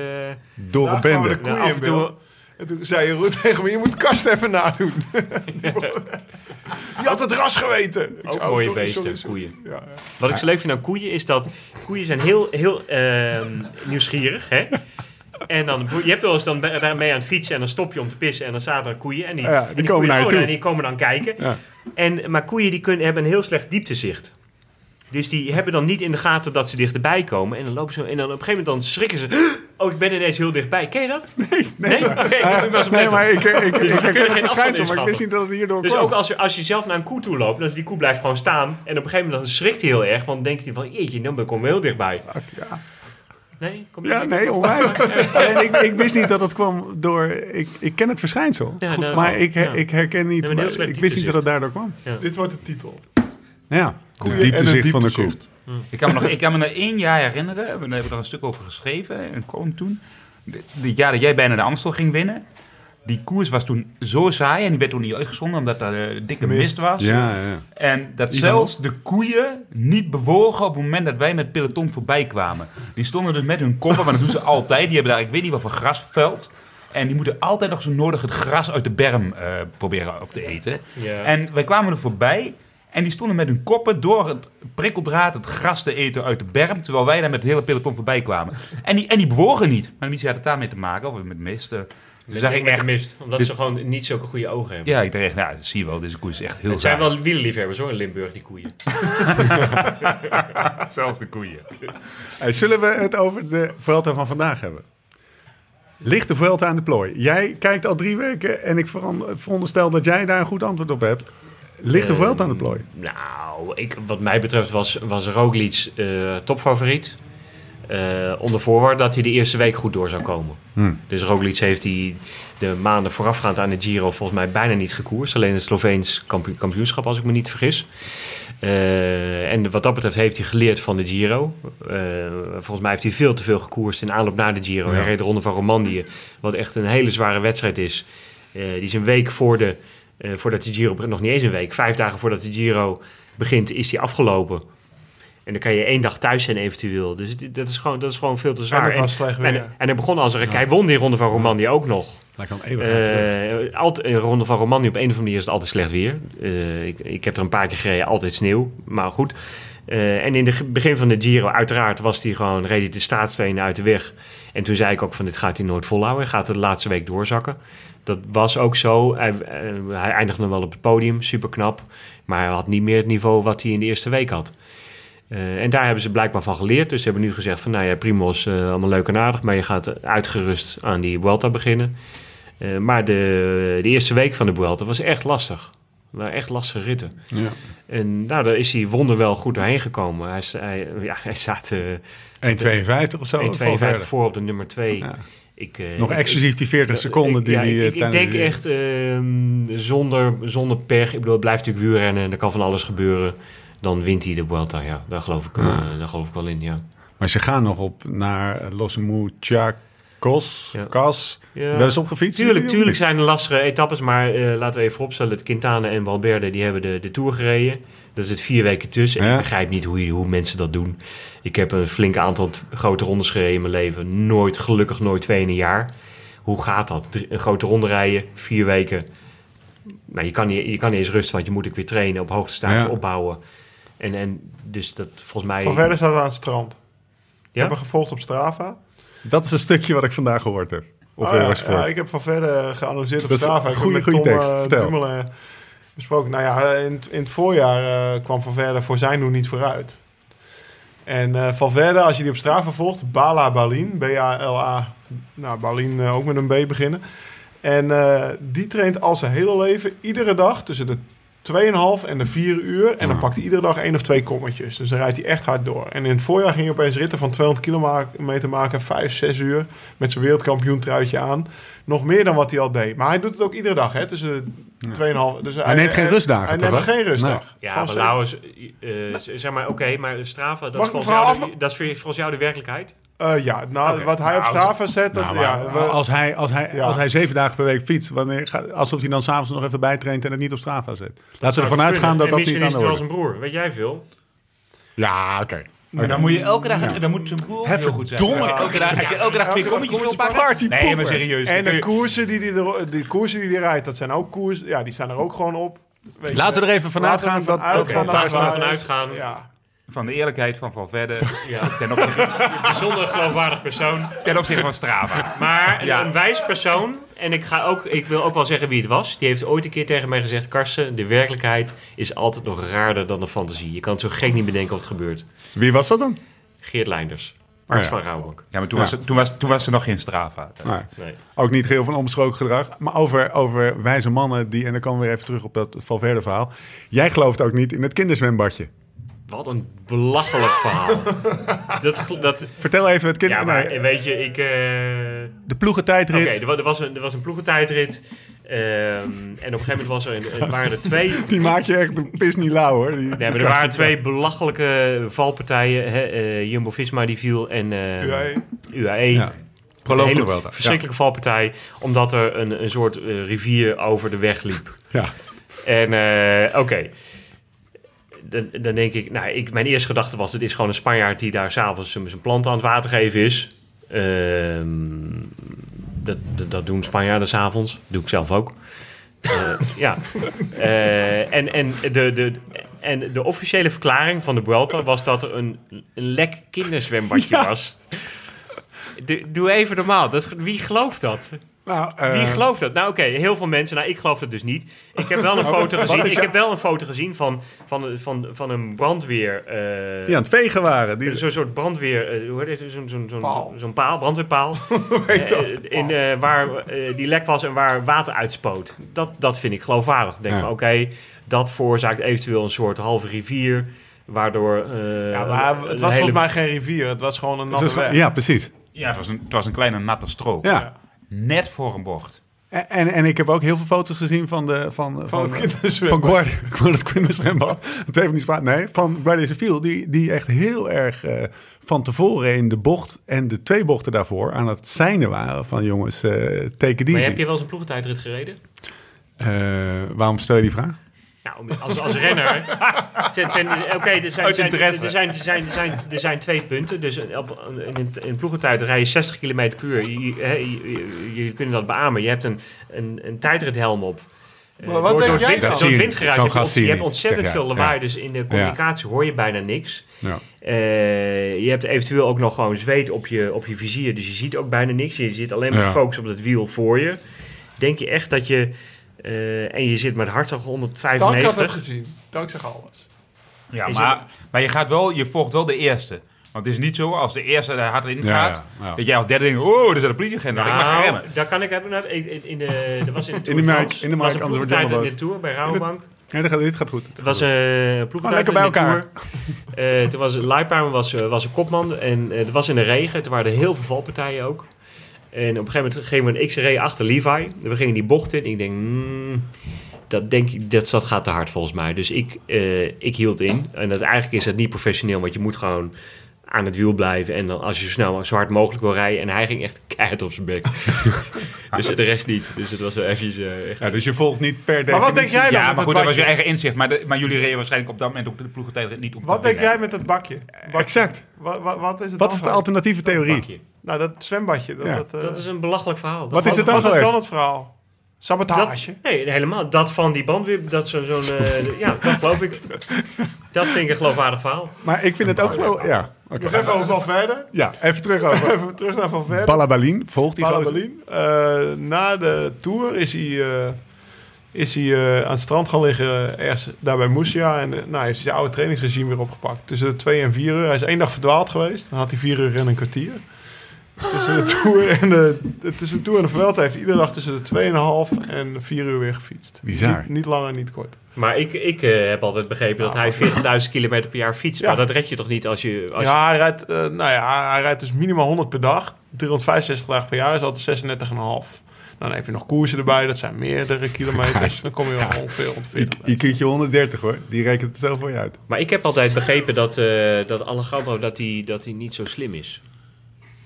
S1: Door
S3: Nou,
S1: een bende.
S3: de koeien
S4: nou, af
S3: in
S4: en toe...
S3: En toen zei Jeroen tegen me, je moet Kast even nadoen. Die had het ras geweten. Ik
S4: Ook
S3: oh,
S4: mooie
S3: sorry,
S4: beesten,
S3: sorry, sorry.
S4: koeien.
S3: Ja, ja.
S4: Wat ik zo leuk vind aan koeien is dat koeien zijn heel, heel ehm, nieuwsgierig. Hè? En dan, je hebt wel eens dan daarmee aan het fietsen en dan stop je om te pissen en dan staan er koeien. En die,
S1: Ja,
S4: en
S1: die komen naar je
S4: oh,
S1: toe.
S4: En die komen dan kijken. En, maar koeien die kunnen, hebben een heel slecht dieptezicht. Dus die hebben dan niet in de gaten dat ze dichterbij komen. En dan lopen ze en dan op een gegeven moment dan schrikken ze. Oh, ik ben ineens heel dichtbij. Ken je dat? Nee. Nee? Oké, ik
S1: Nee, maar ik, ik, ik, ik
S4: geen
S1: het verschijnsel, maar ik wist niet dat het hierdoor
S4: Dus
S1: kwam.
S4: ook als je, als je zelf naar een koe toe loopt, dan die koe blijft gewoon staan. En op een gegeven moment dan schrikt hij heel erg. Want dan denkt hij van, jeetje, dan kom je heel dichtbij.
S1: Ja,
S4: Nee? Kom je
S1: ja nee, onwijs. en ik, ik wist niet dat het kwam door... Ik, ik ken het verschijnsel,
S4: Ja,
S1: Goed,
S4: nou,
S1: maar ik, her-
S4: ja.
S1: ik herken niet...
S4: Maar
S1: ik wist niet dat het daardoor kwam.
S3: Dit wordt de titel.
S1: Ja, de dieptezicht van de koe.
S3: dieptezicht.
S5: Ik kan me nog, ik kan me nog één jaar herinneren. We hebben er een stuk over geschreven. Een column toen. Het jaar dat jij bijna de Amstel ging winnen. Die koers was toen zo saai. En die werd toen niet uitgezonden omdat er eh, dikke mist,
S3: Mist.
S5: was.
S1: Ja, ja.
S5: En dat zelfs de koeien niet bewogen op het moment dat wij met peloton voorbij kwamen. Die stonden dus met hun koppen, maar dat doen ze altijd. Die hebben daar, ik weet niet wat voor grasveld. En die moeten altijd nog zo nodig het gras uit de berm eh, proberen op te eten.
S4: Ja.
S5: En wij kwamen er voorbij. En die stonden met hun koppen door het prikkeldraad het gras te eten uit de berm. Terwijl wij daar met het hele peloton voorbij kwamen. En die, en die bewogen niet. Maar misschien had het daarmee te maken. Of met mist. eh. Dus zag ik echt...
S4: mist. Omdat
S5: dit-
S4: ze gewoon niet zulke goede ogen hebben.
S5: Ja, ik dacht nou, dat zie je wel. Deze koers is echt heel
S4: het zijn wel wielerliefhebbers hoor, in Limburg, die koeien.
S5: Zelfs de koeien.
S1: Hey, zullen we het over de Vuelta van vandaag hebben? Ligt de Vuelta aan de plooi? Jij kijkt al drie weken en ik veronderstel dat jij daar een goed antwoord op hebt. Ligt de Vuelta aan de plooi?
S4: Nou, ik, wat mij betreft was, was Roglic eh, topfavoriet. Eh, onder voorwaarde dat hij de eerste week goed door zou komen.
S1: Hmm.
S4: Dus Roglic heeft die de maanden voorafgaand aan de Giro volgens mij bijna niet gekoerst. Alleen het Sloveens kampioen- kampioenschap, als ik me niet vergis. Eh, en wat dat betreft heeft hij geleerd van de Giro. Volgens mij heeft hij veel te veel gekoerst in aanloop naar de Giro.
S1: Ja.
S4: Hij reed de Ronde van Romandie, wat echt een hele zware wedstrijd is. Die is een week voor de, eh, voordat de Giro nog niet eens een week, vijf dagen voordat de Giro begint, is die afgelopen. En dan kan je één dag thuis zijn eventueel. Dus dat is gewoon, dat is gewoon veel te zwaar.
S3: En het was weer.
S4: en, en hij begon als een Hij won die Ronde van Romandie ook nog.
S1: Lijkt dan eeuwig terug.
S4: Eh altijd, ronde van Romandie op een of andere manier is het altijd slecht weer. Eh, ik, ik heb er een paar keer gereden, altijd sneeuw. Maar goed. En in het begin van de Giro, uiteraard, was hij gewoon, reed hij de straatstenen uit de weg. En toen zei ik ook van, dit gaat hij nooit volhouden. Hij gaat de laatste week doorzakken. Dat was ook zo. Hij, eh, hij eindigde wel op het podium, super knap. Maar hij had niet meer het niveau wat hij in de eerste week had. Eh, en daar hebben ze blijkbaar van geleerd. Dus ze hebben nu gezegd van, nou ja, Primos, eh, allemaal leuk en aardig. Maar je gaat uitgerust aan die Vuelta beginnen. Maar de, de eerste week van de Vuelta was echt lastig. waren echt lastige ritten.
S1: Ja.
S4: En nou, daar is hij wonderwel goed doorheen gekomen. Hij, hij, ja, hij staat eh
S1: 1,52 of zo.
S4: 1,52
S1: Valverde.
S4: voor op de nummer 2.
S1: Ja.
S4: Ik, eh,
S1: Nog
S4: ik-
S1: exclusief die 40 seconden die
S4: ja,
S1: hij
S4: ik,
S1: eh,
S4: denk
S1: de-
S4: echt ehm, zonder, zonder pech. Ik bedoel, het blijft natuurlijk wielrennen. en Er kan van alles gebeuren. Dan wint hij de Vuelta. Ja, daar geloof ik, eh,
S1: Ja.
S4: daar geloof ik wel in. Ja.
S1: Maar ze gaan nog op naar Los Muchachos,
S4: Ja.
S1: Cas.
S4: Ja.
S1: Wel eens opgefietst?
S4: Tuurlijk, tuurlijk zijn er lastige etappes, maar eh, laten we even vooropstellen dat Quintana en Valverde die hebben de, de Tour gereden. Daar zit vier weken tussen. En
S1: Ja.
S4: ik begrijp niet hoe, hoe mensen dat doen. Ik heb een flink aantal grote rondes gereden in mijn leven. Nooit, gelukkig nooit twee in een jaar. Hoe gaat dat? Drie- een grote ronde rijden, vier weken. Nou, je kan niet, je kan niet eens rusten, want je moet ook weer trainen, op hoogtestage
S1: Ja.
S4: opbouwen. En, en dus dat volgens mij...
S3: Van verder staat aan het strand. Ik
S4: Ja?
S3: heb hem gevolgd op Strava.
S1: Dat is een stukje wat ik vandaag gehoord heb. Of
S3: Oh ja, ik heb van verder geanalyseerd op
S1: Dat
S3: Strava. Ik
S1: goeie
S3: Tom
S1: tekst.
S3: eh,
S1: Vertel.
S3: Besproken. Nou ja, in, het- in het voorjaar eh, kwam Van Verder voor zijn doen niet vooruit. En eh Van Verder, als je die op Strava volgt, Bala Balin, B-A-L-A, nou Balin eh, ook met een B beginnen. En eh, die traint al zijn hele leven, iedere dag, tussen de 2,5 en de 4 uur. En dan pakt hij iedere dag één of twee kommetjes. Dus dan rijdt hij echt hard door. En in het voorjaar ging hij opeens ritten van 200 kilometer maken, 5, 6 uur. Met zijn wereldkampioen truitje aan. Nog meer dan wat hij al deed. Maar hij doet het ook iedere dag, hè? Tussen de 2,5. Dus hij,
S1: neemt geen rustdagen,
S3: Hij
S1: toch,
S3: neemt
S1: hè?
S3: geen rustdag.
S4: Ja, maar Lauwers, eh, eh, zeg maar, oké, maar Strava, dat is, jou, de- dat is voor- volgens jou de werkelijkheid?
S3: Eh, ja, nou, wat hij op
S4: Nou,
S3: Strava zet, dat,
S1: Nou,
S3: ja, we-
S1: als, hij, als, hij,
S3: Ja.
S1: als hij zeven dagen per week fietst, wanneer, gaat- alsof hij dan s'avonds nog even bijtraint en het niet op Strava zet. Laten we ervan uitgaan dat
S4: En
S1: dat niet aan
S4: is
S1: de orde
S4: zijn broer, weet jij veel?
S1: Ja, oké.
S5: Maar dan moet je elke dag, dan moet zijn boer heel goed zijn. Als je elke dag, als je elke dag twee kommetjes wil pakken.
S1: Party
S5: Nee, maar serieus.
S3: En de koersen die, die, er, die koersen die die rijdt, dat zijn ook koersen. Ja, die staan er ook gewoon op. Weet je.
S1: Laten we er even vanuit gaan dat- dat-
S3: is.
S4: uitgaan.
S3: Ja.
S5: Van de eerlijkheid van Valverde
S4: Ja.
S5: ten opzichte,
S4: Bijzonder geloofwaardig persoon.
S5: ten opzichte van Strava.
S4: Maar
S5: Ja.
S4: een wijs persoon, en ik, ga ook, ik wil ook wel zeggen wie het was, die heeft ooit een keer tegen mij gezegd: Karsten, de werkelijkheid is altijd nog raarder dan de fantasie. Je kan het zo gek niet bedenken of het gebeurt.
S1: Wie was dat dan?
S4: Geert Leinders, arts
S1: Oh ja.
S4: van Rauwbak.
S5: Ja, maar toen,
S1: Ja.
S5: Was, er, toen, was, toen was er nog geen Strava.
S1: Nee.
S4: Nee.
S1: Ook niet geheel van onbesproken gedrag. Maar over, over wijze mannen die... En dan komen we weer even terug op dat Valverde verhaal. Jij gelooft ook niet in het kinderzwembadje.
S4: Wat een belachelijk verhaal. dat, dat,
S1: Vertel even het kind...
S4: ja, maar
S1: nee,
S4: weet je, ik. eh,
S1: de ploegentijdrit.
S4: Oké, er, wa- er was een, er was een ploegentijdrit. ehm, en op een gegeven moment was er, een- waren er twee.
S1: Die maak je echt een pis niet lauw hoor. Die,
S4: Nee, maar er waren twee belachelijke valpartijen. hè, eh, Jumbo-Visma die viel en eh,
S3: UAE.
S4: UAE.
S1: Ja.
S4: Een
S1: Proloog
S4: hele
S1: de
S4: verschrikkelijke valpartij. Omdat er een, een soort rivier over de weg liep.
S1: Ja.
S4: En eh, oké. Dan, dan denk ik, nou, ik, mijn eerste gedachte was: het is gewoon een Spanjaard die daar s'avonds zijn zijn planten aan het water geven is. Ehm, dat, dat, dat doen Spanjaarden s'avonds. Doe ik zelf ook. Eh, ja. Eh, en, en, de, de, en de officiële verklaring van de Vuelta was dat er een, een lek kinderzwembadje was. De- doe even normaal. Dat, wie gelooft dat?
S1: Nou, eh,
S4: Wie gelooft dat? Nou, oké, heel veel mensen. Nou, ik geloof het dus niet. Ik heb wel een foto
S1: wat
S4: gezien. Ik heb wel een foto gezien van, van, van, van een brandweer. eh,
S1: die aan het vegen waren. Die,
S4: Zo'n soort brandweer. eh, hoe heet het? Zo'n zo'n zo'n
S3: Paal.
S4: zo'n paal, brandweerpaal. Eh, in, eh, waar eh, die lek was en waar water uitspoot. Dat, dat vind ik geloofwaardig. Ik denk
S1: Ja.
S4: van oké, dat veroorzaakt eventueel een soort halve rivier. Waardoor. eh,
S3: Ja, maar het was
S4: hele-
S3: volgens mij geen rivier. Het was gewoon een natte weg.
S1: ja, precies.
S5: Ja, het was, een, het was een kleine natte strook.
S1: Ja.
S5: Net voor een bocht.
S1: En, en, en ik heb ook heel veel foto's gezien van de... Van,
S3: Van het
S1: Van
S3: kinderzwembad.
S1: Guardia, ik wil het kinderzwembad. Twee van die spa, nee, van Guardia Civil. Die, die echt heel erg eh, van tevoren in de bocht en de twee bochten daarvoor aan het seinen waren. Van jongens, eh take it
S4: Maar heb je wel eens een ploegentijdrit gereden?
S1: Eh, waarom stel je die vraag?
S4: Nou, als, als renner. Oké, er, zijn, er, zijn, er, zijn, er, zijn, er zijn twee punten. Dus op, in, in ploegentijd rij je 60 km per uur. Je, je, je, je kunt dat beamen. Je hebt een, een, een tijdrithelm op. Eh,
S3: Maar wat denk jij
S4: wind, door
S1: je
S4: windgeruis ont- hebt ontzettend veel lawaai.
S1: Ja.
S4: Dus in de communicatie hoor je bijna niks.
S1: Ja.
S4: Eh, je hebt eventueel ook nog gewoon zweet op je, op je vizier. Dus je ziet ook bijna niks. Je zit alleen maar
S1: Ja.
S4: gefocust op het wiel voor je. Denk je echt dat je... eh, en je zit met hartslag
S3: Dank had
S4: 195.
S3: het gezien. Dank zegt alles.
S5: Ja,
S4: Is
S5: maar, maar je, gaat wel, je volgt wel de eerste. Want het is niet zo, als de eerste er hard in gaat,
S1: ja, ja.
S5: dat jij als derde denkt, oh, er is een politieagent, nou, ik mag gaan remmen.
S4: daar kan ik hebben. nou, in, in de, er was in de Tour
S1: In de in de
S4: was
S1: mic,
S4: een
S1: anders wordt boos.
S4: in de Tour bij Rabobank.
S1: Nee, dat gaat, dit gaat goed.
S4: Het was een uh, ploegentijd
S1: lekker
S4: in
S1: bij
S4: de
S1: elkaar.
S4: Tour. Eh, toen was Leipheimer was, eh, was een kopman en eh, het was in de regen. Toen waren er heel veel valpartijen ook. En op een gegeven moment gingen we X-ray achter Levi. We gingen die bocht in. Ik denk, mm, dat, denk ik, dat, dat gaat te hard volgens mij. Dus ik, eh, ik hield in. En dat, eigenlijk is dat niet professioneel, want je moet gewoon aan het wiel blijven. En dan als je zo snel, zo hard mogelijk wil rijden. En hij ging echt keihard op zijn bek. dus de rest niet. Dus het was wel eventjes... eh, echt-
S1: Ja, dus je volgt niet per definitie...
S3: Maar wat denk jij dan
S5: Ja, maar goed, dat was
S3: bakje?
S5: je eigen inzicht. Maar, de- maar jullie reden waarschijnlijk op dat moment op de ploegentijd niet op
S3: Wat
S5: dat
S3: denk jij met het bakje?
S1: Exact.
S3: Wat, wat, wat is het
S1: Wat is de alternatieve theorie?
S4: Bakje.
S3: Nou, dat zwembadje. Dat,
S1: Ja.
S3: dat, eh,
S4: Dat is een belachelijk verhaal. Dat
S1: Wat is het dan
S3: wat is dan het verhaal? Sabotage.
S4: Dat, nee, helemaal. Dat van die bandwip, dat zo- zo'n... eh, ja, dat geloof ik. Dat vind ik een geloofwaardig verhaal.
S1: Maar ik vind het ook geloof... Ja, oké.
S3: Nog even over Valverde.
S1: Ja, even terug over...
S3: Even terug naar Valverde.
S1: Balabalin, volgt die?
S3: Balabalin. Eh, na de Tour is hij, eh, is hij eh, aan het strand gaan liggen, ergens daar bij Moesia. En nou, heeft hij zijn oude trainingsregime weer opgepakt. Tussen de 2 en 4 uur. Hij is één dag verdwaald geweest. Dan had hij 4 uur en een kwartier. Tussen de Tour en de, de- tussen de, tour en de Vuelta heeft hij iedere dag tussen de 2,5 en 4 uur weer gefietst.
S1: Bizar.
S3: Niet, niet langer, niet kort.
S4: Maar ik, ik eh, heb altijd begrepen dat hij 40.000 kilometer per jaar fietst.
S3: Ja.
S4: Maar dat red je toch niet als je... Als
S3: ja, hij rijdt, eh, nou ja, hij rijdt dus minimaal 100 per dag. 365 dagen per jaar is altijd 36,5. Dan heb je nog koersen erbij, dat zijn meerdere kilometers. Dan kom je wel ongeveer rond 40.
S1: IQ'tje 130 hoor, die rekent het zo voor je uit.
S4: Maar ik heb altijd begrepen dat, eh dat Alejandro dat hij dat hij niet zo slim is.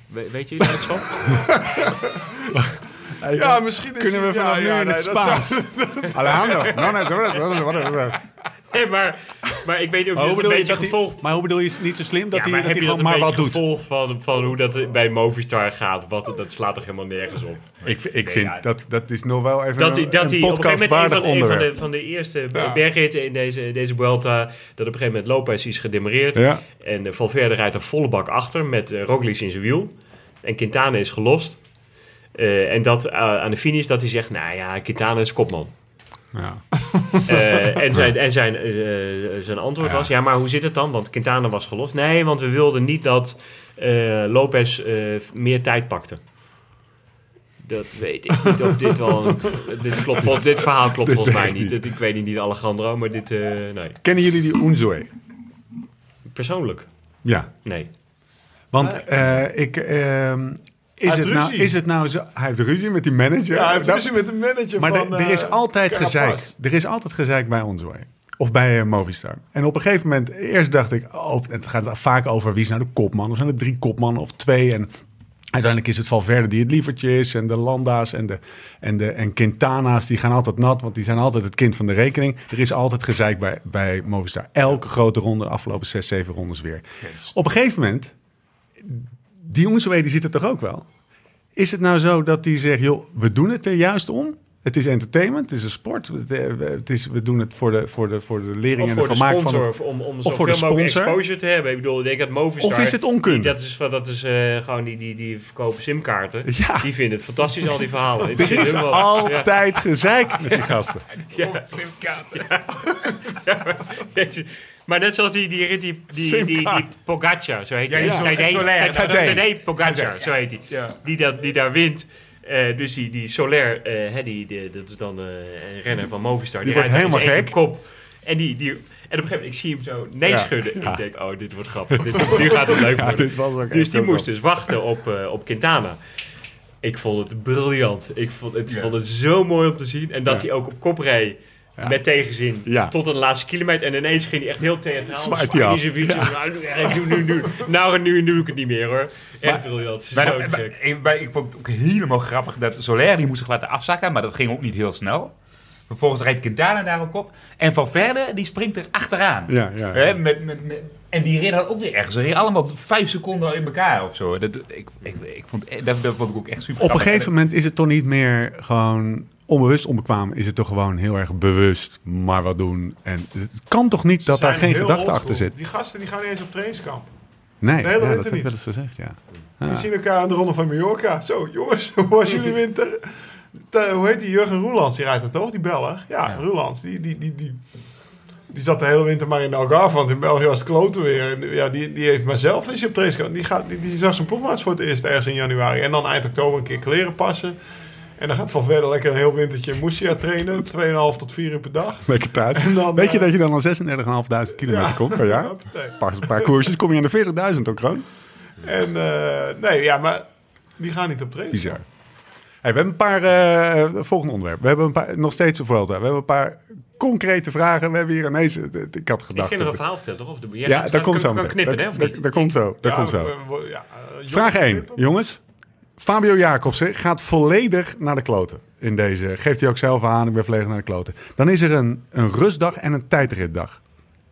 S4: We- weet je daar iets van?
S3: Ja, misschien is
S1: Kunnen we vanaf
S3: ja,
S1: nu
S3: ja,
S1: in
S3: nee,
S1: het
S3: dat
S1: Spaans? Alejandro, no, no,
S4: Nee, maar, maar ik weet niet of
S1: Maar
S4: je
S1: hoe
S4: een
S1: je
S4: beetje
S1: dat
S4: gevolgd...
S1: maar hoe bedoel je niet zo slim dat
S4: Ja,
S1: hij gewoon
S4: dat
S1: maar
S4: een
S1: wat doet?
S4: gevolgd van, van hoe dat bij Movistar gaat? Wat, dat slaat toch helemaal nergens op?
S1: Ik, ik
S5: Nee,
S1: vind
S5: ja.
S1: dat dat is nog wel even
S4: Dat
S1: een,
S4: dat hij
S1: een
S4: op een gegeven moment een
S1: podcastwaardig
S4: van, een van,
S1: onderwerp.
S4: de, van de eerste
S3: Ja.
S4: bergritten in deze, deze Vuelta... dat op een gegeven moment Lopez is gedemereerd.
S1: Ja.
S4: En uh, Valverde rijdt een volle bak achter met uh, Roglic in zijn wiel. En Quintana is gelost. Uh, en dat uh, aan de finish dat hij zegt... nou ja, Quintana is kopman.
S1: Ja.
S4: Uh, en zijn, en zijn, uh, zijn antwoord
S1: Ja.
S4: was: ja, maar hoe zit het dan? Want Quintana was gelost. Nee, want we wilden niet dat uh, Lopez meer tijd pakte. Dat weet ik niet of dit wel. Dit, klopt, vol- dit verhaal klopt
S1: Dit
S4: volgens mij niet.
S1: niet.
S4: Ik weet niet, niet Alejandro, maar dit. eh, nee.
S1: Kennen jullie die Unzoe?
S4: Persoonlijk?
S1: Ja.
S4: Nee.
S1: Want eh, ik... is, het nou, is het nou zo... Hij heeft ruzie met die manager.
S3: Ja, hij heeft ruzie met de manager
S1: Maar
S3: van...
S1: er- er is
S3: eh,
S1: altijd gezeik. Er is altijd gezeik bij ons Of bij eh, Movistar. En op een gegeven moment, eerst dacht ik, oh, het gaat vaak over wie is nou de kopman. Of zijn er drie kopmannen of twee. En uiteindelijk is het Valverde die het lievertje is. En de Landa's en de en de en Quintana's, die gaan altijd nat. Want die zijn altijd het kind van de rekening. Er is altijd gezeik bij, bij Movistar. Elke grote ronde, de afgelopen zes, zeven rondes weer. Op een gegeven moment, die Unzué, die ziet het toch ook wel? Is het nou zo dat die zegt, joh, we doen het er juist om? Het is entertainment, het is een sport. Het, eh, het is, we doen het voor de, voor de, voor de lering
S4: Of
S1: en het
S4: de
S1: vermaak
S4: sponsor,
S1: van het...
S4: om, om
S1: of
S4: zoveel
S1: voor de
S4: mogelijk
S1: sponsor.
S4: exposure te hebben. Ik bedoel, ik denk dat Movistar...
S1: Of is het onkunde?
S4: Die, dat is, van- dat is eh, gewoon die, die, die verkopen simkaarten.
S1: Ja.
S4: Die vinden het fantastisch, al die verhalen. Het
S1: Er is
S4: helemaal-
S1: altijd gezeik met die gasten.
S4: Ja. Ja, maar, net zoals die, die, die, die, die, die, die. Pogacar, zo heet
S5: Ja,
S4: hij.
S5: die Sol-
S4: Tadej- Pogacar, zo heet hij.
S5: Ja.
S4: Die, dat, die daar wint. Eh, dus die, die Soler, eh, die, die- dat is dan eh, een renner van Movistar.
S1: Die wordt
S4: rijdt
S1: helemaal gek.
S4: Kop. En, die, die, en op een gegeven moment, ik zie hem zo nee
S1: Ja.
S4: schudden.
S1: Ja.
S4: Ik denk, oh, dit wordt grappig. dit, nu gaat het leuk
S1: Ja,
S4: worden. Dus die moest dus wachten op, op Quintana. Ik vond het briljant. Ik vond het,
S5: Ja.
S4: vond het zo mooi om te zien. En dat
S1: Ja.
S4: hij ook op kop reed.
S1: Ja.
S4: Met tegenzin.
S1: Ja.
S4: Tot aan de laatste kilometer. En ineens ging hij echt heel theatraal.
S1: Zwaait hij af.
S4: Nou, nu, nu, nu, nou, nu, nu doe ik het niet meer hoor. Echt
S5: Maar-
S4: briljant. Zo
S5: Maar, maar- maar ik vond het ook helemaal grappig dat Soler die moest zich laten afzakken, maar dat ging ook niet heel snel. Vervolgens rijdt Quintana daarop op. En Valverde die springt er achteraan.
S1: Ja, ja.
S5: Hè, met, met, met- en die reden dan ook weer ergens. Ze reden allemaal vijf seconden in elkaar of zo. Dat, ik, ik, ik vond, dat, dat vond ik ook echt super
S1: Op een gegeven moment is het toch niet meer gewoon onbewust onbekwaam. Is het toch gewoon heel erg bewust maar wat doen. En het kan toch niet dat daar geen gedachte achter zit?
S3: Die gasten die gaan niet eens op trainingskamp.
S1: Nee,
S3: de hele
S1: ja, dat heb ik wel eens gezegd, ja. Ja.
S3: zien elkaar aan de ronde van Mallorca. Zo, jongens, hoe was jullie winter? De- hoe heet die? Jurgen Roelands, die rijdt het toch? Die Belg? Ja, Roelands. Die, die, die, die, die zat de hele winter maar in de Algarve, want in België was het kloten weer. En ja, die, die heeft maar zelf is op trainingskamp. Die, gaat, die, die zag zijn ploegmaats voor het eerst ergens in januari. En dan eind oktober een keer kleren passen. En dan gaat Van Verder lekker een heel wintertje in Moesia trainen. 2,5 tot 4 uur per dag.
S1: Lekker thuis.
S3: En dan,
S1: Weet je
S3: eh,
S1: dat je dan al 36.500 kilometer komt per jaar? Een paar, paar koersjes kom je aan de 40.000 ook, Kroon.
S3: En eh, nee, ja, maar die gaan niet op training.
S1: Bizar. Hey, we hebben een paar, eh, volgende onderwerp. We hebben een paar, nog steeds een Vuelta. We hebben een paar concrete vragen. We hebben hier ineens, ik had
S4: Ik
S1: gedacht...
S4: ging nog
S1: dat-
S4: een verhaal vertellen, toch? Of de,
S1: ja,
S4: gaat-
S1: daar komt
S4: kan-
S1: zo
S4: knippen, hè?
S1: Daar komt zo. Daar
S3: Ja,
S1: komt zo.
S3: we- we- ja,
S1: Vraag
S3: jongens,
S1: 1,
S3: knippen.
S1: jongens. Fabio Jacobsen gaat volledig naar de kloten. In deze geeft hij ook zelf aan, ik ben volledig naar de kloten. Dan is er een, een rustdag en een tijdritdag.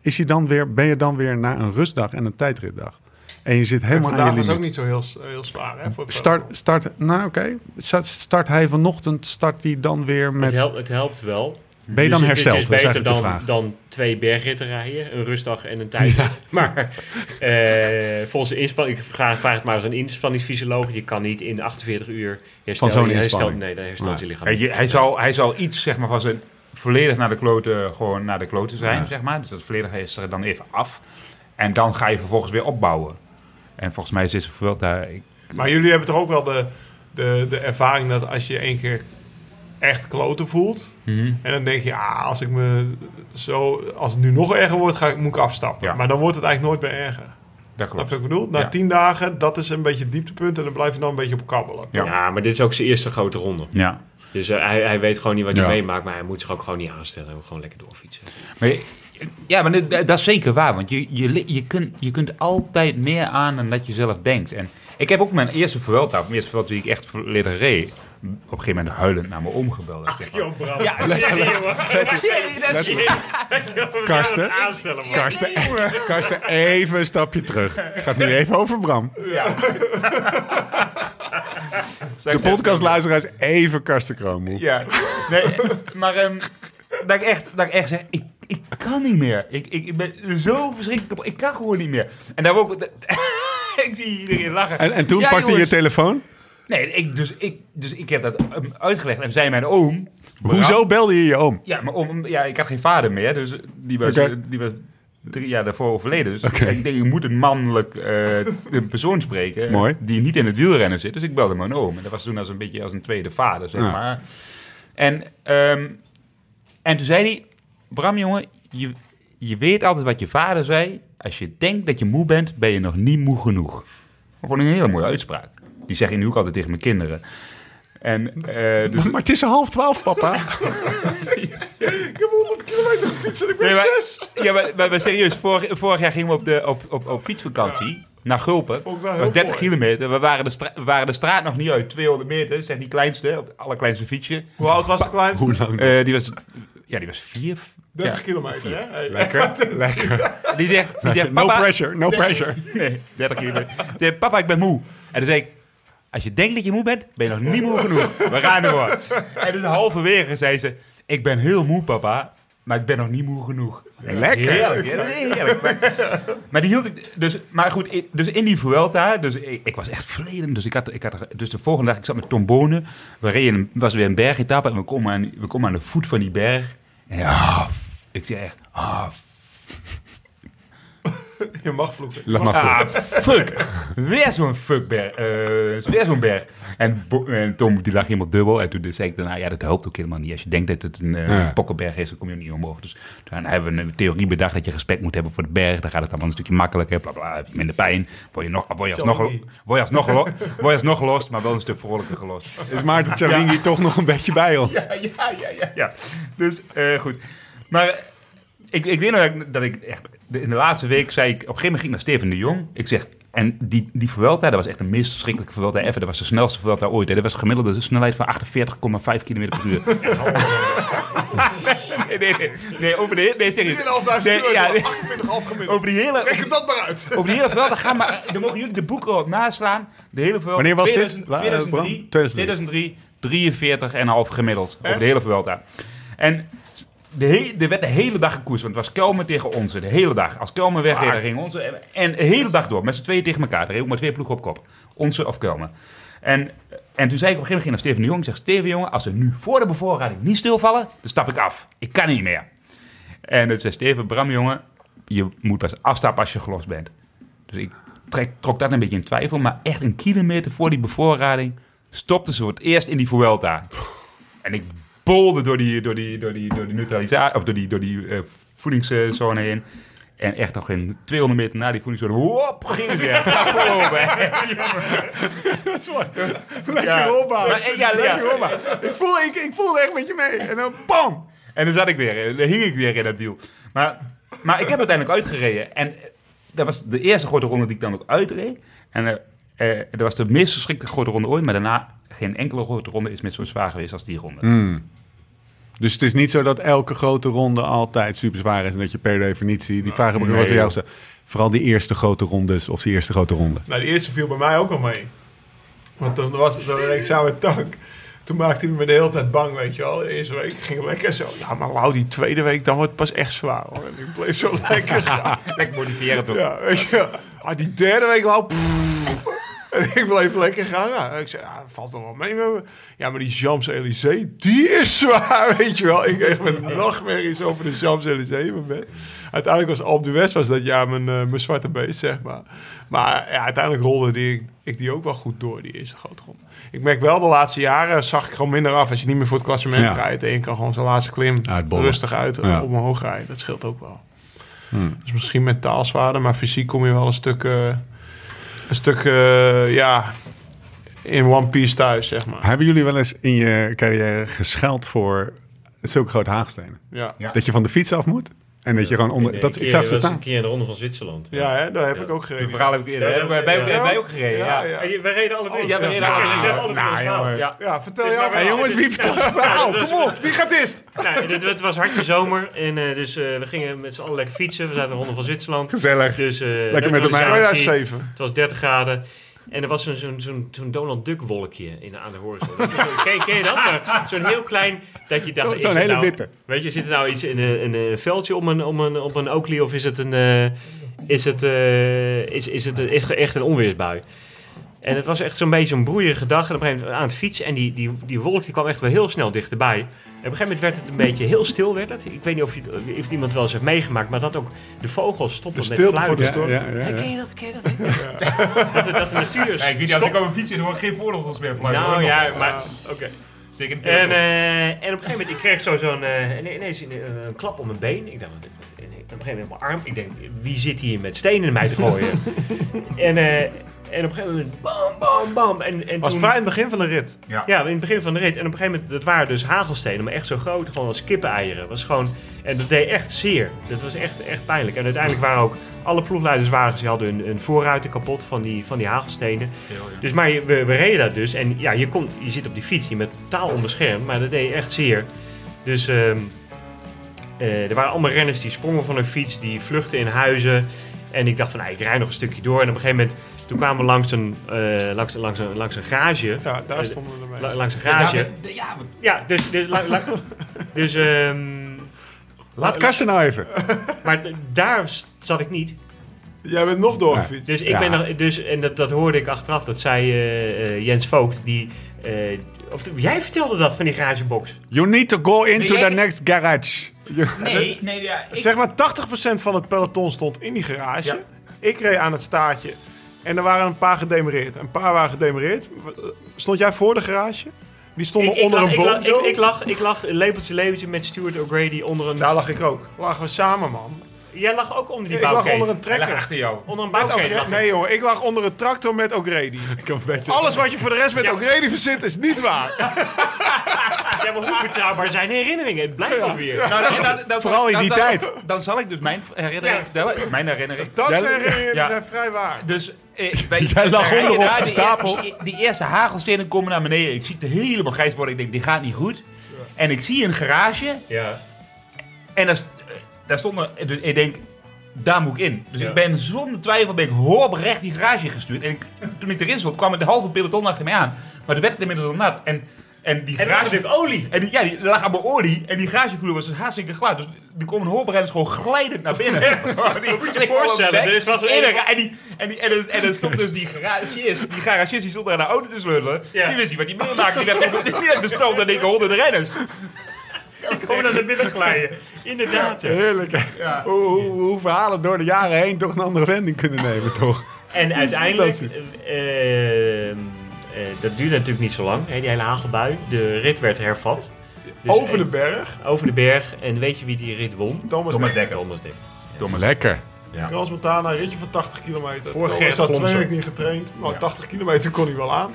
S1: Is hij dan weer, ben je dan weer naar een rustdag en een tijdritdag? En je zit
S3: En
S1: helemaal aan
S3: vandaag was ook niet zo heel, heel zwaar. Hè, voor
S1: Start, start, nou oké. Start, start hij vanochtend, start hij dan weer met...
S4: Het, helpt, het helpt wel.
S1: Ben je dan
S4: Dus het-
S1: hersteld?
S4: Het
S1: Dat
S4: is
S1: is
S4: beter dan, dan twee bergritten rijden. Een rustdag en een tijdrit. Maar eh, volgens de inspanning... Ik vraag, vraag het maar eens aan een inspanningsfysioloog. Je kan niet in 48 uur herstellen.
S1: zo'n
S4: Je herstelt-
S1: inspanning.
S4: Nee, dan herstelt
S1: Nee.
S4: je lichaam niet.
S5: hij, zal, hij zal iets zeg maar, van zijn volledig naar de kloten, gewoon naar de kloten zijn,
S1: Ja.
S5: zeg maar. Dus dat volledige is er dan even af. En dan ga je vervolgens weer opbouwen. En volgens mij is dit Vuelta... Ik,
S3: Maar jullie hebben toch ook wel de, de, de ervaring dat als je één keer echt kloten voelt...
S5: Mhm.
S3: en dan denk je, ah, als, ik me zo, als het nu nog erger wordt, ga ik, moet ik afstappen.
S5: Ja.
S3: Maar dan wordt het eigenlijk nooit meer erger.
S5: Dat klopt.
S3: wat ik bedoel? Na
S5: Ja.
S3: tien dagen, dat is een beetje het dieptepunt... en dan blijf je dan een beetje op kabbelen.
S5: Ja.
S4: Ja, maar dit is ook zijn eerste grote ronde.
S5: Ja.
S4: Dus eh, hij, hij weet gewoon niet wat hij
S1: Ja.
S4: meemaakt. Maar hij moet zich ook gewoon niet aanstellen. Hij moet gewoon lekker doorfietsen.
S5: Maar, je- ja, maar dat, dat is zeker waar. Want je, je, je, kunt, je kunt altijd meer aan dan dat je zelf denkt. En ik heb ook mijn eerste Vuelta, mijn eerste Vuelta die ik echt volledig reed... op een gegeven moment huilend naar mijn oom gebeld. Ik zeg,
S4: Joh, Bram.
S5: Ja, is
S1: Karsten? Karsten, Karsten, even een stapje terug. Het gaat nu even over Bram.
S5: Ja.
S1: De podcastluisteraars even Karsten Kroon.
S5: Ja, nee, maar ehm, dat, ik echt, dat ik echt zeg, ik, ik kan niet meer. Ik, ik, ik ben zo verschrikkelijk kapot. Ik kan gewoon niet meer. En daar ook... ik zie iedereen lachen.
S1: En, en toen
S5: Ja,
S1: pakte je telefoon.
S5: Nee, ik, dus, ik, dus ik heb dat um, uitgelegd. En zei mijn oom...
S1: Hoezo belde je je oom?
S5: Ja, maar oom, ja, ik had geen vader meer. Dus die was, die was drie jaar daarvoor overleden. Dus ik denk, ik moet een mannelijk een persoon spreken.
S1: Mooi.
S5: Die niet in het wielrennen zit. Dus ik belde mijn oom. En dat was toen als een beetje als een tweede vader, zeg
S1: Ja.
S5: maar. En, ehm, en toen zei hij... Bram, jongen, je, je weet altijd wat je vader zei. Als je denkt dat je moe bent, ben je nog niet moe genoeg. Gewoon een hele mooie uitspraak. Die zeg ik nu ook altijd tegen mijn kinderen. En, eh, dus,
S1: Maar het is half twaalf, papa.
S3: Ik heb 100 kilometer gefietst en ik ben
S5: Nee, maar-
S3: zes.
S5: Ja, maar, maar, maar serieus, vorig, vorig jaar gingen we op, de, op, op, op fietsvakantie naar Gulpen. Dat was 30
S3: mooi.
S5: kilometer. We waren, de stra- we waren de straat nog niet uit, 200 meter. Zeg die kleinste, op het allerkleinste fietsje.
S3: Hoe oud was de kleinste?
S1: Hoe lang?
S5: Eh, die was, ja, die was vier.
S3: 30
S5: ja.
S3: kilometer, hè? Hey,
S1: Lekker, lekker.
S5: Die zegt, die zegt
S1: No
S5: papa,
S1: pressure, no
S5: Nee.
S1: pressure.
S5: Nee, 30 kilometer. Die zegt, papa, ik ben moe. En toen zei ik, als je denkt dat je moe bent, ben je nog niet moe genoeg. We gaan door. En toen halverwege zei ze, ik ben heel moe, papa. Maar ik ben nog niet moe genoeg.
S1: Lekker.
S5: Heerlijk, ja, dat is heerlijk. Maar, maar die hield ik, dus, maar goed, dus in die Vuelta, dus ik, ik was echt verleden. Dus ik had, ik had, dus de volgende dag, ik zat met Tom Bonen. We reden, was weer een bergetappe en we komen aan, we komen aan de voet van die berg. En ja, ik zei echt, ah,
S3: Je mag vloeken.
S1: Laat maar
S5: Ah, fuck. Weer zo'n fuckberg. eh weer zo'n berg. En, en Tom die lag helemaal dubbel. En toen zei ik daarna, ja, dat helpt ook helemaal niet. Als je denkt dat het een
S1: Ja.
S5: pokkenberg is, dan kom je niet omhoog. Dus toen hebben we een theorie bedacht dat je respect moet hebben voor de berg. Dan gaat het allemaal een stukje makkelijker. Bla, bla, heb je minder pijn. Word je, nog, word je, alsnog, word je, alsnog, word je alsnog gelost, maar wel een stuk vrolijker gelost.
S1: Is Maarten Tjallingi toch nog een beetje bij ons?
S5: Ja, ja, ja, ja. ja. Dus eh, goed. Maar ik, ik weet nog dat ik, dat ik echt... de- In de laatste week zei ik... Op een gegeven moment ging ik naar Steven de Jong. Ik zeg... En die, die Vuelta, dat was echt de meest verschrikkelijke Vuelta ever. Dat was de snelste Vuelta ooit. Hè. Dat was een gemiddelde snelheid van 48,5 km per uur. nee, nee, nee. Nee, over de hele... Nee, serieus.
S3: 3,5
S5: Nee, ja,
S3: kilometer,
S5: nee.
S3: 48,5 gemiddeld.
S5: Over die hele...
S3: Reken dat maar uit.
S5: Over die hele Vuelta gaan maar... Dan mogen jullie de boeken op naslaan. De hele Vuelta.
S1: Wanneer was dit?
S5: 2000
S1: La- eh,
S5: 2003.
S1: Bram?
S5: 2003. 43,5 gemiddeld. Over de hele Vuelta. En de he- er werd de hele dag gekoerst. Want het was Kelmen tegen onze. De hele dag. Als Kelmen dan ging onze. En de hele dag door. Met z'n tweeën tegen elkaar. Er ook maar twee ploegen op kop. Onze of Kelmen. En, en toen zei ik op een gegeven moment naar Steven de Jong. Ik zeg, Steven jongen, als we nu voor de bevoorrading niet stilvallen, dan stap ik af. Ik kan niet meer. En toen zei Steven, Bram jongen, je moet pas afstappen als je gelost bent. Dus ik trek, trok dat een beetje in twijfel. Maar echt een kilometer voor die bevoorrading stopte ze voor het eerst in die Vuelta. En ik bolde door die, door die, door die, door die neutralisatie, of door die, door die eh, voedingszone heen. En echt nog geen 200 meter na die voedingszone, hop, ging het weer. Gas voorover.
S1: Lekker
S5: Ja.
S1: opbouwen.
S5: Eh, ja, ja.
S1: Lekker opbouwen. Ik voel, ik, ik voelde echt met je mee. En dan bam!
S5: En dan zat ik weer, eh, dan hing ik weer in dat wiel. Maar, maar ik heb uiteindelijk uitgereden. En dat was de eerste grote ronde die ik dan ook uitreed. En dat was de meest verschrikkelijke grote ronde ooit. Maar daarna geen enkele grote ronde is met zo zwaar geweest als die ronde.
S1: Dus het is niet zo dat elke grote ronde altijd super zwaar is. En dat je per definitie, die vraag heb ik wel eens
S5: Nee,
S1: aan jou. Vooral die eerste grote rondes of die eerste grote ronde.
S3: Nou, de eerste viel bij mij ook al mee. Want dan was dan reed ik samen met Tank. Toen maakte hij me de hele tijd bang, weet je wel. De eerste week ging het lekker zo. Ja, maar Lau, die tweede week, dan wordt het pas echt zwaar, hoor. En ik bleef zo lekker gaan.
S5: Lekker motiveren toch?
S3: Ja, weet je wel. Ah, die derde week, Lau, pff. En ik bleef lekker gaan. Ja, en ik zei, ja, valt er wel mee. Ja, maar die Champs-Élysées, die is zwaar, weet je wel. Ik kreeg met nachtmerries over de Champs-Élysées. Uiteindelijk was Alpe d'Huez was dat jaar mijn, eh, mijn zwarte beest, zeg maar. Maar ja, uiteindelijk rolde die, ik, die ook wel goed door, die eerste grote ronde. Ik merk wel, de laatste jaren zag ik gewoon minder af. Als je niet meer voor het klassement
S1: Ja.
S3: rijdt. En je kan gewoon zijn laatste klim
S1: Uitbollen.
S3: rustig uit
S1: Ja.
S3: omhoog rijden. Dat scheelt ook wel. Dus misschien mentaal zwaarder, maar fysiek kom je wel een stuk, eh, een stuk eh, ja, in one piece thuis, zeg maar.
S1: Hebben jullie wel eens in je carrière gescheld voor zulke grote haagstenen?
S3: Ja.
S5: Ja.
S1: Dat je van de fiets af moet? En dat je gewoon onder...
S4: Een
S1: Dat,
S4: keer
S1: ik zag ze staan.
S4: een keer in de ronde van Zwitserland.
S3: Ja, hè, daar heb
S4: Ja.
S3: ik ook
S5: Het
S3: gereden.
S5: verhaal heb ik eerder.
S4: Ja,
S5: hebben wij, wij, wij ook gereden. Ja,
S3: ja.
S4: En je- We reden alle drie.
S5: Ja, we reden alle
S4: verhaal.
S1: jongen.
S4: Ja.
S3: Ja, vertel jou.
S1: Hey, jongens, wie vertelt het verhaal?
S3: Kom op, wie gaat eerst?
S4: Nou, het, het was hartje zomer en eh, dus eh, we gingen met z'n allen lekker fietsen. We zaten in de ronde van Zwitserland.
S1: Gezellig.
S4: Dus, eh,
S1: met de
S4: neutralisatie.
S1: mij.
S3: 2007.
S4: Het was 30 graden. En er was zo'n zo'n zo'n zo'n Donald Duck wolkje in, aan de horizon. Je, ken, ken je dat? Zo- Zo'n heel klein, dat je dacht...
S1: Zo'n hele
S4: nou,
S1: witte.
S4: Weet je, zit er nou iets in een, een veldje om een, om een, op een Oakley of is het een, eh, is het, eh, is, is het echt, echt een onweersbui? En het was echt zo'n beetje zo'n broeierige dag. En op een gegeven moment aan het fietsen. En die, die, die wolk die kwam echt wel heel snel dichterbij. En op een gegeven moment werd het een beetje heel stil. Werd het. Ik weet niet of, je, of het iemand wel eens heeft meegemaakt. Maar dat ook de vogels
S3: De
S4: stopten met
S3: stilte voor
S4: fluiten.
S3: de
S1: Ja,
S3: storm.
S1: ja, ja,
S4: Ja,
S1: ja.
S4: ken je dat? Ken je dat? dat, de- dat de natuur
S5: Ja, ik weet niet, als ik over fietsen, dan hoor ik geen vogels meer fluiten.
S4: Nou ja, maar oké.
S5: Zeker in de
S4: En, eh, en op een gegeven moment, ik kreeg zo zo'n, eh, ine- ineens een, een klap op mijn been. Ik dacht, op een gegeven moment op mijn arm. Ik denk, wie zit hier met stenen in mij te gooien? en, eh, en op een gegeven moment, bam, bam, bam. En, en
S3: was
S4: toen,
S3: vrij in het begin van de rit.
S5: ja.
S4: ja, in het begin van de rit. En op een gegeven moment, dat waren dus hagelstenen, maar echt zo groot, gewoon als kippeneieren. Was gewoon, en dat deed echt zeer. Dat was echt, echt pijnlijk. En uiteindelijk waren ook alle ploegleiderswagens, die hadden hun, hun voorruiten kapot van die, van die hagelstenen. Dus maar je- we, we reden daar dus. En ja, je, komt, je zit op die fiets, je bent totaal onbeschermd, maar dat deed echt zeer. Dus ehm, eh, er waren allemaal renners die sprongen van hun fiets, die vluchtten in huizen. En ik dacht van, nou, ik rijd nog een stukje door. En op een gegeven moment, toen kwamen we langs een, eh, langs, langs, een, langs een garage.
S3: Ja, daar
S4: Eh,
S3: stonden we ermee.
S4: La- langs een
S5: Ja,
S4: garage.
S5: maar- ja, maar-
S4: Ja, dus... Dus, la- la- dus ehm,
S1: Laat Karsten nou even.
S4: maar daar zat ik niet.
S3: Jij bent nog doorgefietst.
S4: Dus ik
S1: Ja.
S4: ben nog, dus, en dat, dat hoorde ik achteraf, dat zei eh, eh, Jens Voogd, die, eh, of jij vertelde dat van die garagebox.
S1: You need to go into
S5: Nee,
S1: the
S5: jij-
S1: next garage.
S5: Nee, nee, ja. Ik,
S3: Zeg maar 80% van het peloton stond in die garage.
S5: Ja.
S3: Ik reed aan het staartje. En er waren een paar gedemereerd. Een paar waren gedemereerd. Stond jij voor de garage? Die stonden
S4: Ik, ik,
S3: onder
S4: lag,
S3: een
S4: ik,
S3: boom zo?
S4: ik, ik lag, ik lag lepeltje lepeltje met Stuart O'Grady onder een...
S3: Daar lag ik ook. Lagen we samen, man.
S4: Jij lag ook onder die
S3: ik lag
S4: bouwketen.
S3: onder een trekker.
S5: achter jou.
S4: Onder een bouwketen ik.
S3: nee, jongen. Ik lag onder een tractor met O'Grady. Alles wat je voor de rest met
S4: Ja.
S3: O'Grady verzint is niet waar.
S4: Ja, maar hoe betrouwbaar zijn herinneringen? Het blijft alweer.
S5: Nou, dan- dan- dan-
S1: Vooral in
S5: dan
S1: die
S5: zal-
S1: tijd.
S5: Dan zal ik dus mijn herinnering
S4: Ja.
S5: vertellen. Mijn herinnering.
S3: Dat zijn herinneringen die
S5: ja.
S3: zijn vrij waar.
S5: Dus eh, wij,
S1: Jij lag onderop gestapeld.
S5: eerste- Die, die eerste hagelstenen komen naar beneden. Ik zie het helemaal grijs worden. Ik denk, dit gaat niet goed. En ik zie een garage.
S4: Ja.
S5: En st- eh, daar stond er, dus ik denk, daar moet ik in. Dus
S4: Ja.
S5: ik ben zonder twijfel ben ik hoorberecht die garage gestuurd. En ik, toen ik erin stond, kwam het de halve peloton achter mij aan. Maar toen werd het inmiddels al nat. En, en die garage...
S4: er lag olie.
S5: En die, ja, die er lag allemaal olie. En die garagevloer was dus hartstikke glad. Dus die komen hoorberenners gewoon glijdend naar binnen. die moet
S4: je je voorstellen, dit is zo
S5: en, en, die, en, die, en, er- en er stond dus die garagist. Die garagist die stond daar naar de auto te sleutelen.
S4: Ja.
S5: Die wist niet wat die meemaakte. Die werd besteld door dikke honderden renners.
S4: Gewoon naar de binnen glijden. Inderdaad. ja.
S1: Heerlijk.
S5: Ja.
S1: Hoe, hoe, hoe verhalen door de jaren heen toch een andere wending kunnen nemen, toch?
S4: En uiteindelijk,
S1: fantastisch.
S4: eh, dat duurde natuurlijk niet zo lang, hè, die hele hagelbui. De rit werd hervat. Dus
S3: Over de berg.
S4: over de berg. En weet je wie die rit won?
S3: Thomas,
S5: Thomas
S3: Dekker.
S5: Dekker.
S4: Thomas Dick.
S1: Lekker.
S4: Ja.
S3: Montana, een ritje van 80 kilometer.
S4: Voor
S3: Thomas
S4: Gerrit
S3: had twee weken niet getraind. Nou, 80 kilometer kon hij wel aan.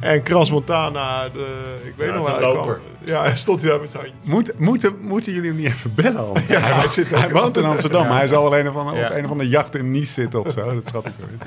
S3: En Kras Montana, de, ik weet
S4: Ja,
S3: nog hij kwam. Ja, hij stond hier met zijn
S1: Moet, moeten, moeten jullie hem niet even bellen al? hij, zit, hij woont in Amsterdam, maar hij zal wel een of andere,
S5: Ja.
S1: op een of andere jacht in Nice zitten of zo. Dat schat ik zo in.